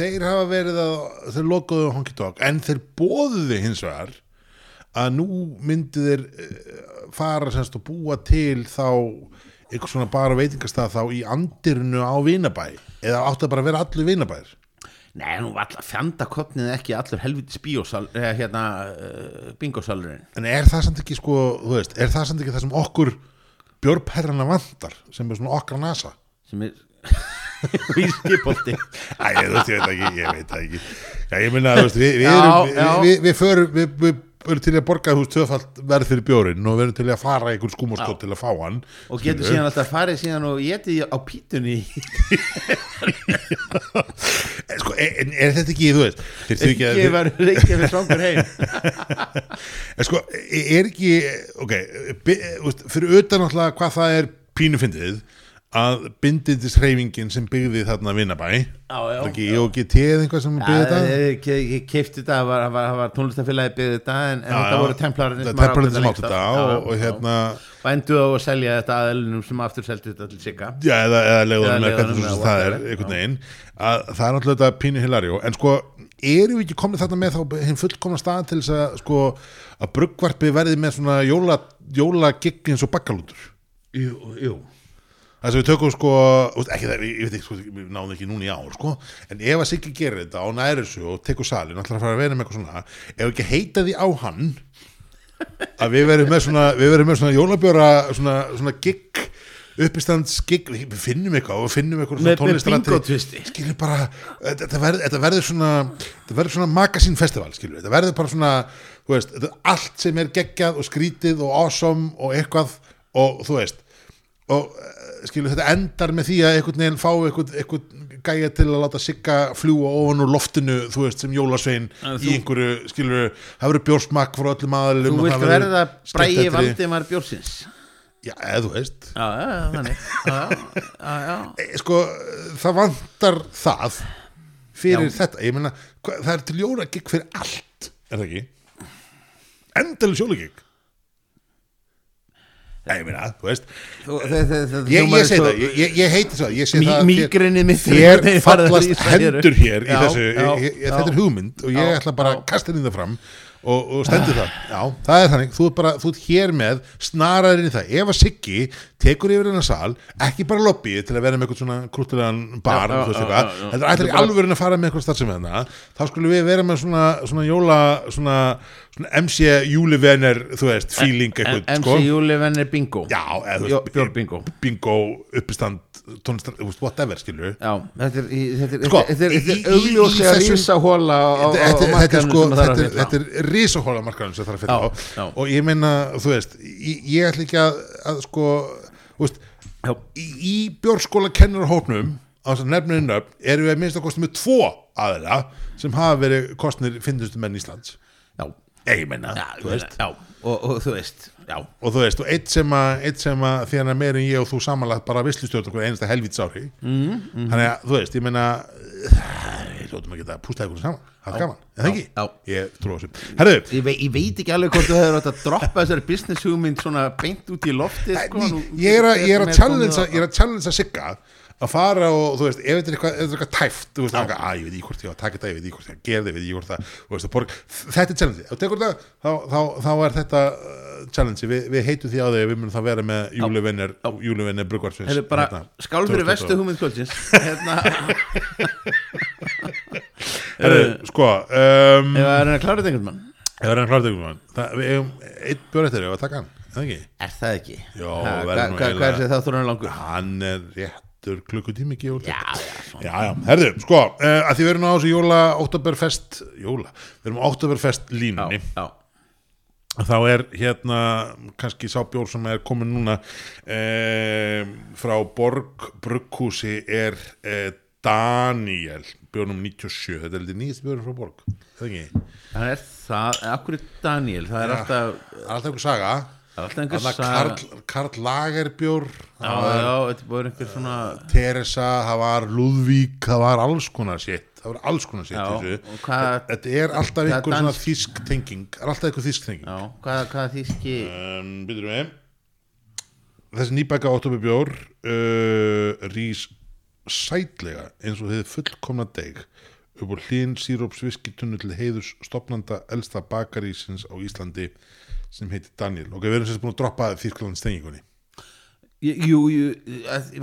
þeir hafa verið að þeir lokuðu honky tonk. En þeir bóðuðu hins vegar að nú myndu þeir eh, fara semst og búa til þá eitthvað svona bara veitingastað þá í andirinu á Vinabæ. Eða áttu að bara vera allir Vinabær Nei, nú var alltaf fjandakotnið ekki allur helvitis bíósal, eða hérna uh, bingosalurinn. en er það samt ekki sko, þú veist, er það samt ekki það sem okkur björperrana vantar sem er svona okkar nasa? Sem er vískipolti Æ, ég, þú veist, ég veit ekki, ég veit það ekki. Já, ég meina, þú veist, við, við, Já, erum, já. við, við, við förum við, við erum til að borga, þú veist, tvöfalt verð fyrir bjórinn og við erum til að fara í einhver skúmaskot til að fá hann og getur skilurðu. síðan alltaf farið síðan og getið á pítunni Eh, sko, en er þetta ekki, þú veist þeir þurfi ekki að ekki verður ekki við svangur heim. En sko, er ekki ok, by, veist, fyrir utan náttúrulega hvað það er pínufindið að bindindishreyfingin sem byggði þarna vinnabæ Já, já, ekki IOGT eða eitthvað sem byggði þetta? ég keipti þetta, það var, tónlistafélagi byggði þetta en, en Já, þetta já. voru templarinn sem áttu þetta og, og hérna og enduðu á að selja þetta aðelunum sem aftur seldi þetta til Sigga. Já, eða, leiðunum eða hvernig eða svo það er einhvern veginn. Að það er náttúrulega þetta pínu hilario. En sko, erum við ekki komið þarna með þá hinn fullkomna stað til þess að sko, að bruggvarpi verði með svona jóla, jóla gigg eins og bakkalútur Jú, jú þess að við tökum sko, ekki það, ég veit ekki sko, við náðum ekki núna í ár sko, en ef að Siggi gerir þetta og næri þessu og tekur salin ætlar að fara að vera með eitthvað svona ef ekki heita því á hann að við verum með svona við verum með svona jólabjóra svona, svona gigg uppistands gigg, við finnum eitthvað og við finnum eitthvað tónlistaratriði. bingo-twisti. skilur bara, þetta verður, verður svona þetta verður svona magasín festival skilur, þetta verður bara svona, þú veist þetta, er allt sem er geggjað og skrítið og awesome og eitthvað og þú veist og skilur þetta endar með því að einhvern veginn fá einhvern, einhvern gæja til að láta sigga fljúa ofan úr loftinu þú veist sem jólasvein En í þú- einhverju skilur það verður bjórsmakk frá öllum aðalum Þú vilt verða bræði Valdimar Bjórsins. Já, eða þú veist. Já, já, þannig. Já, já, já. Eh, sko, það vantar það fyrir þetta. Ég meina, hva, það er til jólagigg fyrir allt er það ekki? endalega jólagigg Nei, ég meina, þú veist. Ég, segi það, ég, heiti það ég sé Mí- það Mígreni mitt þér fallast hendur hér í þessu, þetta er hugmynd og ég ætla bara að kasta henni það fram og, og stendur það, já, það er þannig. Þú ert bara, þú ert hér með, snaraður inn í það. Ef að Siggi tekur yfir hennar sal ekki bara lobbyið til að vera með eitthvað svona krúttilegan bar, veist já, eitthvað þetta er ætlar í alvörin að fara með eitthvað starfsemi þarna þá skulum við vera með svona, svona jóla svona, svona MC júlivenner, þú veist, feeling eitthvað, MC sko. Júlivenn er bingo. Já, eða þú Jó, veist, bingo, uppistand tónlistar, whatever, skilur Já, þetta er, þetta er, Sko, þetta er, þetta er augljóslega þessum- rísa hóla á, á, á þetta, er sko þetta er, risahóla markaðum sem það er að fylla á. og ég meina, þú veist ég, ég ætla ekki að, að sko þú veist, Já. í, í bjórskóla kennarhópnum á þess að nefninu nöfn erum við að minnst að kosta með tvo aðeila sem hafa verið kostnir finnustu menn Íslands. Já, ég meina, já, þú veist. já. Og, og þú veist, já. Og þú veist, og eitt sem að, eitt sem að því hann er meir en ég og þú samanlagt bara vislustjórn okkur einasta helvítsári. Mm, mm. þannig að, þú veist, ég meina ég lótum að geta að pústa ykkur saman það er gaman, en það ekki? ég trú á þessu. Herðu, Ég, vei, ég veit ekki alveg hvort þú hefur átt að droppa þessari business hugmynd svona beint út í lofti sko, ég er að, ég að komið challenge á- ég að challenge að sigga að fara og þú veist, ef þetta er eitthvað, þetta er eitthvað tæft þú veist, að, ég veit ekki hvort ég á að taka þetta ég veit ekki hvort ég á að gera þetta, ég veit ekki hvort það þú veist, að borga, þetta er challenge, þú tekur þetta þá, þá, þá er þetta uh, challenge við, við heitum því á að við munum það vera með júluvinnir, júluvinnir brugvarsins Heyrðu, bara skál fyrir vestu hugmynd kvöldsins. Hérna, sko um, ef það er klára þetta einhvern mann ef það er hann klarað ykkur það, við hann, Er það er er rétt Þetta er klukkutími ekki jól já, já, Já, já, herðu, sko, uh, að því við erum á þessu jóla Oktoberfest, jóla Við erum á Oktoberfest línunni. Já, þá er hérna kannski sá bjór sem er komin núna eh, frá Borg Brugghúsi er eh, Daniel bjórnum 97, þetta er litið nýjast bjórnum frá Borg það er ekki, það er það, akkur er Daniel það er Já. alltaf, alltaf einhver saga Karl, Karl Lagerbjór já, það var já, þetta var einhver svona Teresa, það var Ludvík það var alls konar sitt það var alls konar hvað- þetta er alltaf einhver svona þýsk tenging það er alltaf einhver þýsk tenging. Já, hvað, hvað þýski um, byrjum við. Þessi nýbæka óttobubjór uh, rís sætlega eins og þið fullkomna deg upp á hlýn síróps viskitunnu til heiðus stopnanda elsta bakarísins á Íslandi sem heitir Daniel. Ok, við erum sagt búin að droppa Þýrklands tengingunni jú, jú,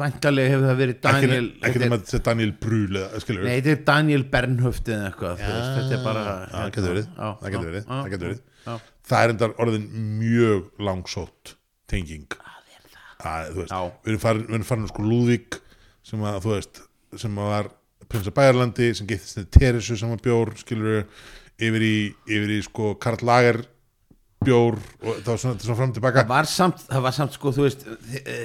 væntalega hefur það verið Daniel ekki, þetta er- að þetta er Daniel Brühl eða skilur Nei, þetta er Daniel Bernhöft eða eitthvað þú veist, þetta er bara það getur verið, Já, það getur verið, það getur verið. já. það er endar orðin mjög langsótt tenging. Að, þú veist, við erum farin, við erum farin sko Lúðvík sem að þú veist sem að var prinsa Bæjarlandi sem getist niður Teresu sem var bjór skilur yfir í, yfir í sko Karl Lager bjór og það var svona, svona fram og tilbaka Það var samt, það var samt sko, þú veist e,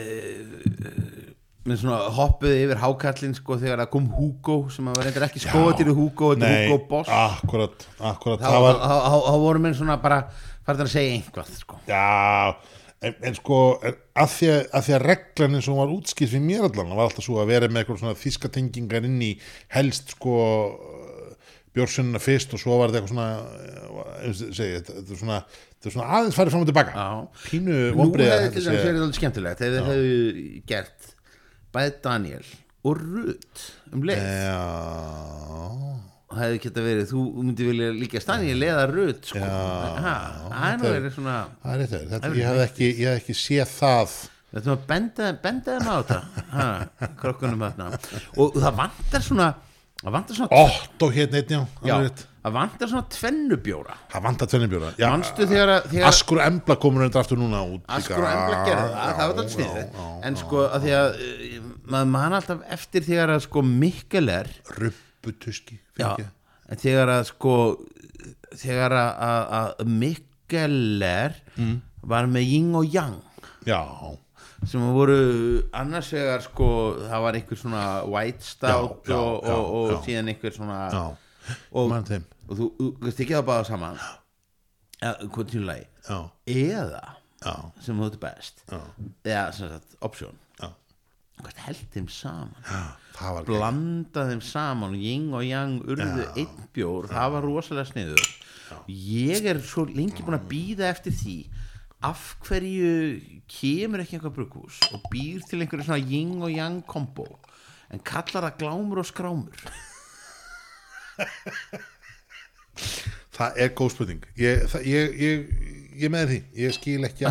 með svona hoppuði yfir hákallin sko þegar það kom Hugo sem var reyndar ekki skóðatýri Hugo, þetta er Hugo Boss. akkurat, akkurat þá var, voru menn svona bara farið að segja einhvað sko. Já en, en sko, að því að, að því að reglan eins og hún var útskýrt fyrir mér allan var alltaf svo að vera með eitthvað svona þíska tengingar inn í helst sko björsunna fyrst og svo var þetta eitthvað svona eh, þetta, þetta er svona þetta er svona aðeins farið fram og tilbaka. Pínu vonbreið hefði til dæmis verið alveg skemmtilegt. Ef þið hefðu gert bæði Daniel og Ruth um leið. Já. Og hefði geta verið, þú myndi vilja líka Daniel eða Ruth sko. það er nú þetta er- verið svona það er þetta, þetta ég hef ekki, ekki séð það. Þetta var að benda, þeim á þetta. Krokkunum þarna. Og það vantar svona það vantar svona, Otto hérna einn, já, já, alveg rétt. Það vantar svona tvennubjóra. Það vantar tvennibjóra já, manstu þegar, að- þegar Askur Embla komur endur aftur núna út Askur og Embla gerði það, það var þetta sniðið en sko að því að uh, maður man alltaf eftir þegar að sko Mikkeler Rubbutuski já, en þegar að sko þegar að, að Mikkeler Mm. var með Ying og Yang. Já, sem voru annars vegar sko það var einhver svona white stout Já, og, já, og, og síðan einhver svona já, og, og þú, þú ekki það báða saman? Hvað tjúlagi já, eða já, sem þú ert best. Eða sem sagt option. Held þeim saman? Blanda þeim saman. Ying og yang urðu einn bjór. Það var rosalega sniður ég er svo lengi búin að býða eftir því af hverju kemur ekki einhver brukhús og býr til einhverju svona ying og yang kombo en kallar það glámur og skrámur það er góð spurning. Ég, það, ég, ég, ég með því. Ég skil ekki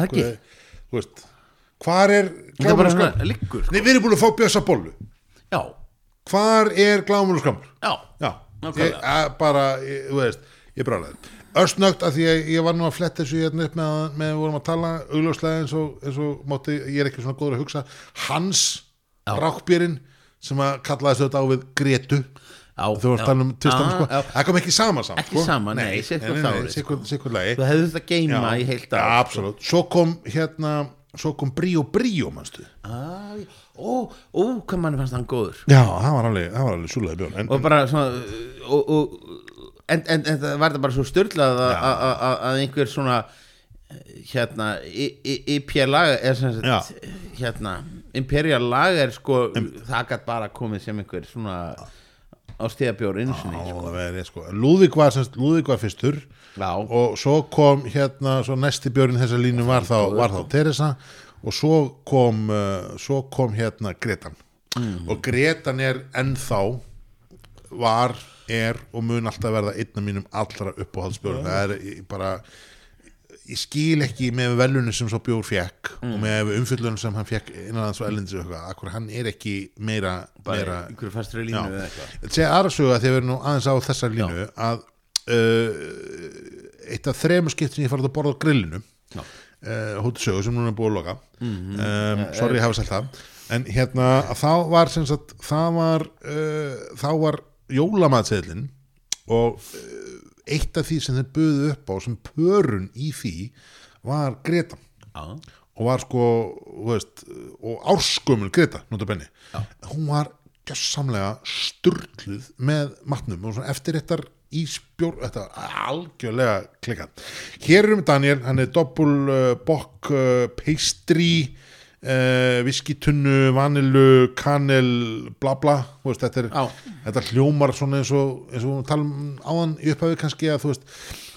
þú veist hvar er þetta glámur bara og skramur svona liggur sko. við erum búin að fá bjösa bollu. Já, hvar er glámur og skramur já, já, að, bara þú veist, ég brálaði örsnögt að því að ég var nú að fletta þessu hérna upp með, með við vorum að tala augljóslega eins og, eins og mátti, ég er ekki svona góður að hugsa. Hans Já. rákbýrin sem að kallaði þessu þetta á við Gretu já þú varst já. að tala um tvistan Já, sko já. það kom ekki saman saman Ekki sko. saman, nei, sko. sikkur, sikkur lagi þú hefði þetta geima í heilt já, ár absolutt, svo kom hérna svo kom Bríó Bríó manstu Ah, já. ó, ó, hvað mann fannst hann góður já, það var alveg, það var alveg súlega björn en, og bara svona og, og, en, en, en það var það bara svo styrlað að, Já. einhver svona hérna IPL lag er sem Já. sagt hérna, Imperial lag er sko það gætt bara komið sem einhver svona á stíðabjór sinni Já, sko. sko. Lúðvík var, semst, Lúðvík var fyrstur Já. og svo kom hérna svo næsti björn þessa línu var þá, var þá Teresa og svo kom uh, svo kom hérna Gretan Mm. og Gretan er ennþá var, er og mun alltaf verða einn af mínum allra uppáhaldsbjörn það er bara ég skil ekki með velunni sem svo bjór fekk Mm. og með umfyllunum sem hann fekk innan hans og ellendis og eitthvað, akkur hann er ekki meira, bara einhverju fastri línu Já. eða eitthvað segja aðra sögu að því að við erum nú aðeins á þessar línu að uh, eitt af þremur skipt sem ég farið að borða á grillinu Já. uh, hóttu sögu sem núna er búið að loka um, sorry ég hafa sælt það en hérna þá var sagt, það var uh, þá var jólamatseðlin og uh, eitt af því sem þeir buðu upp á sem pörun í því var Greta. Já, og var sko veist, og árskumul Greta notabenni, hún var gjössamlega sturluð með matnum og eftir þetta í spjór, þetta var algjörlega klikkað. Hér erum við Daniel hann er doppul uh, bokk uh, pastry uh, viskitunnu, vanilu kanel, bla bla. Veist, þetta, er, þetta hljómar svona eins og, eins og talum áðan í upphafi kannski að þú veist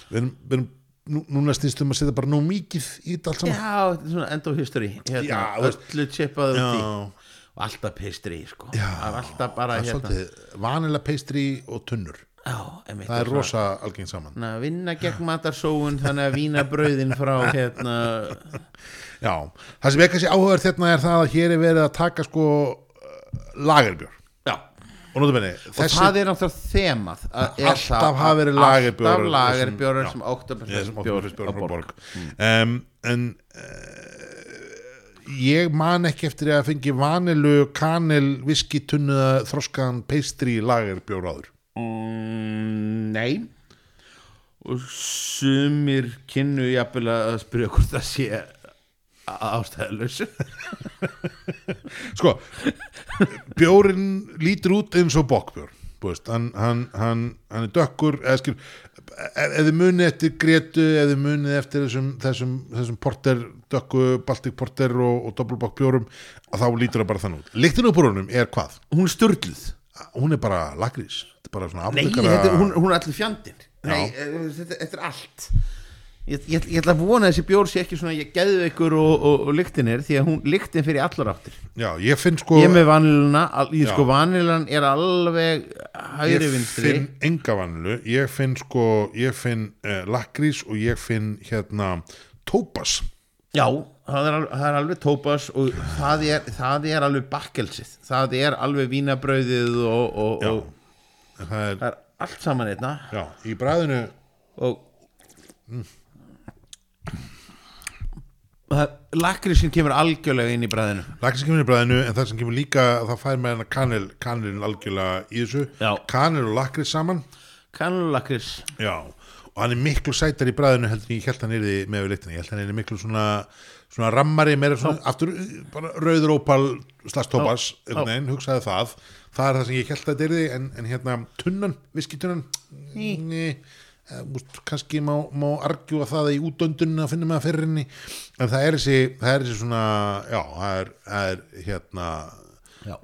við erum, við erum nú, núna snýstum að setja bara nú mikið í þetta allt saman. Já, þetta er svona end of history hérna, Já, öllu Já. og alltaf pastry sko. Já, alltaf bara hérna. svolítið vanila pastry og tunnur Já, einmitt, það er rosa algeng saman. að vinna gegn matarsóun þannig að vína brauðin frá hérna. Já, það sem er kannski áhugaður þérna er það að hér er verið að taka sko lagerbjór. Já, og henni, og þessi það er náttúrulega þemað að Alltaf hafa verið lagerbjórar alltaf þessum- sem oktoberfestbjór á frá borg. um, en uh, ég man ekki eftir að fengi vanilu kanel viski tunnuða þroskaðan pastry lagerbjór áður mm, Nei. Og sumir kynnu jafnvel að spyrja hvort það sé ástæðalösu sko, bjórin lítur út eins og veist, hann, hann, hann, hann er dökkur eða þið munið eftir Gretu þið munið eftir þessum, þessum, þessum porter, dökku, Baltic porter og, og doppelbokk bjórum að þá lítur það bara þannig út. Líktinu úr búrunum er hvað? Hún er sturluð hún er bara lagrís þetta er bara svona Nei, þetta, er- hún, hún er allir fjandinn. Nei, eh, þetta, þetta er allt. Ég, ég, ég ætla að vona þessi bjór sé ekki svona ég geðu ykkur og, og, og lyktinir því að hún lyktin fyrir allar áttir. Já, ég finn sko ég er með vaniluna, al, ég sko vanilan er alveg hægri ég vinstri. finn enga vanilu ég finn sko, ég finn uh, lakrís og ég finn hérna tópas já, það er, það er alveg tópas og það er, það er alveg bakkelsið. Það er alveg vínabrauðið og, og, já, og það er, það er allt saman einna. Já, í bræðinu og það, lakrísin kemur algjörlega inn í bræðinu. Lakrís kemur í bræðinu en það sem kemur líka það fær með hennar kanil, kanilin algjörlega í þessu. Já. kanil og lakrís saman. Kannulakrís já, og hann er miklu sætar í bræðinu heldur ég held hann er með við lyktina ég held hann er miklu svona svona rammari, meira svona, aftur bara rauður ópal slags tópas hugsaði það. Það er það sem ég held að þetta er en, en hérna tunnan, viskitunnan? Múst, kannski má, má argjúa það í útöndun að finna með að fyrir henni en það er þessi, það er þessi svona já, það er, það er hérna já,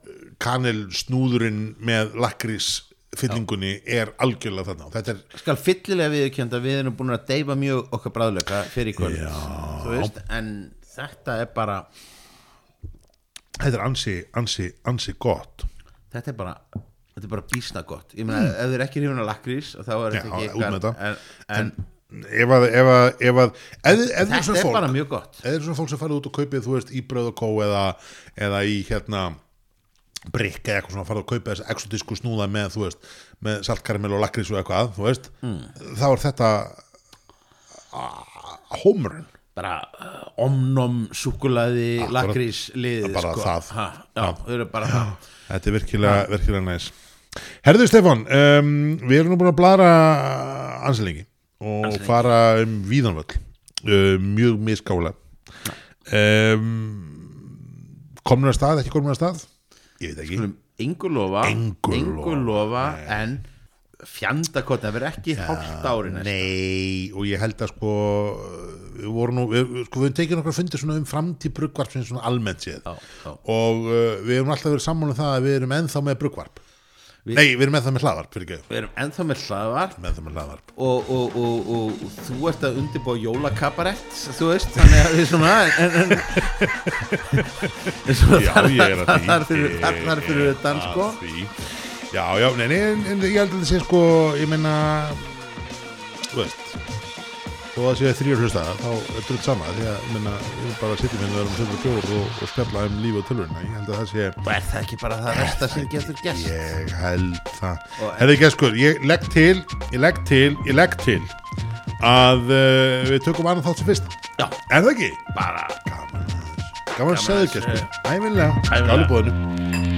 kanel snúðurinn með lakrís fyllingunni er algjörlega þarna. Þetta er, skal fyllilega viðurkjönda við erum búin að deyfa mjög okkar bræðleika fyrir kvöld. En þetta er bara þetta er ansi, ansi, ansi gott. Þetta er bara þetta er bara bísna gott. Ég meina, ef þið er ekki hrifun að lakrís þá er þetta ekki með þetta. en, en, ef að, ef að, ef að ef, ef, ef þetta er fólk, bara mjög gott. eða er svona fólk sem farið út og kaupið þú veist í bröð og kó eða, eða í hérna brikk eða eitthvað svona að kaupa þessi exotísku snúða með þú veist, með saltkaramell og lakrís og eitthvað, þú veist. Mm. þá er þetta hómurinn bara uh, omnom súkulaði lakrís liðið bara sko. það. ha, já, eru bara það. Þetta er virkilega, virkilega næs. Herðu Stefán, um, við erum nú búin að blara ansilengi og Ansi lengi. fara um víðanvöll uh, mjög miskála um, komin að stað, ekki komin að stað ég veit ekki. Skulum engu lofa Engu lofa, en fjandakot það verður ekki hálft ári næst Nei, og ég held að sko við vorum nú, við, sko, við höfum tekið nokkra fundir svona um framtíð bruggvarp sem svona almennt séð. Já, já. og uh, við höfum alltaf verið sammála um það að við erum ennþá með bruggvarp Við- Nei, við erum ennþá með hlaðvarp við erum ennþá með hlaðvarp. Og, og, og, og, þú ert að undirbúa jólakabarett þú veist, þannig að við svona en, en, svona Já, þar, ég er að því. þar fyrir, þar, þar fyrir er sko. Já, já, nei, nei, en, en ég held að það sé sko ég meina þú veist þó að sé þrýr hlusta þá er drutt sama því að meina, við bara sitjum hérna og erum setjum bjór og, og spjalla um lífi og tölvurina ég held að það sé og er það ekki bara það versta sem getur gert Ég held það. Og- ekki sko, ég legg til Ég legg til, ég legg til Að uh, við tökum annað þátt sem fyrst. Já, Er það ekki? bara Gaman gaman ekki sko. ævinlega, Ævinlega. skálubóðinu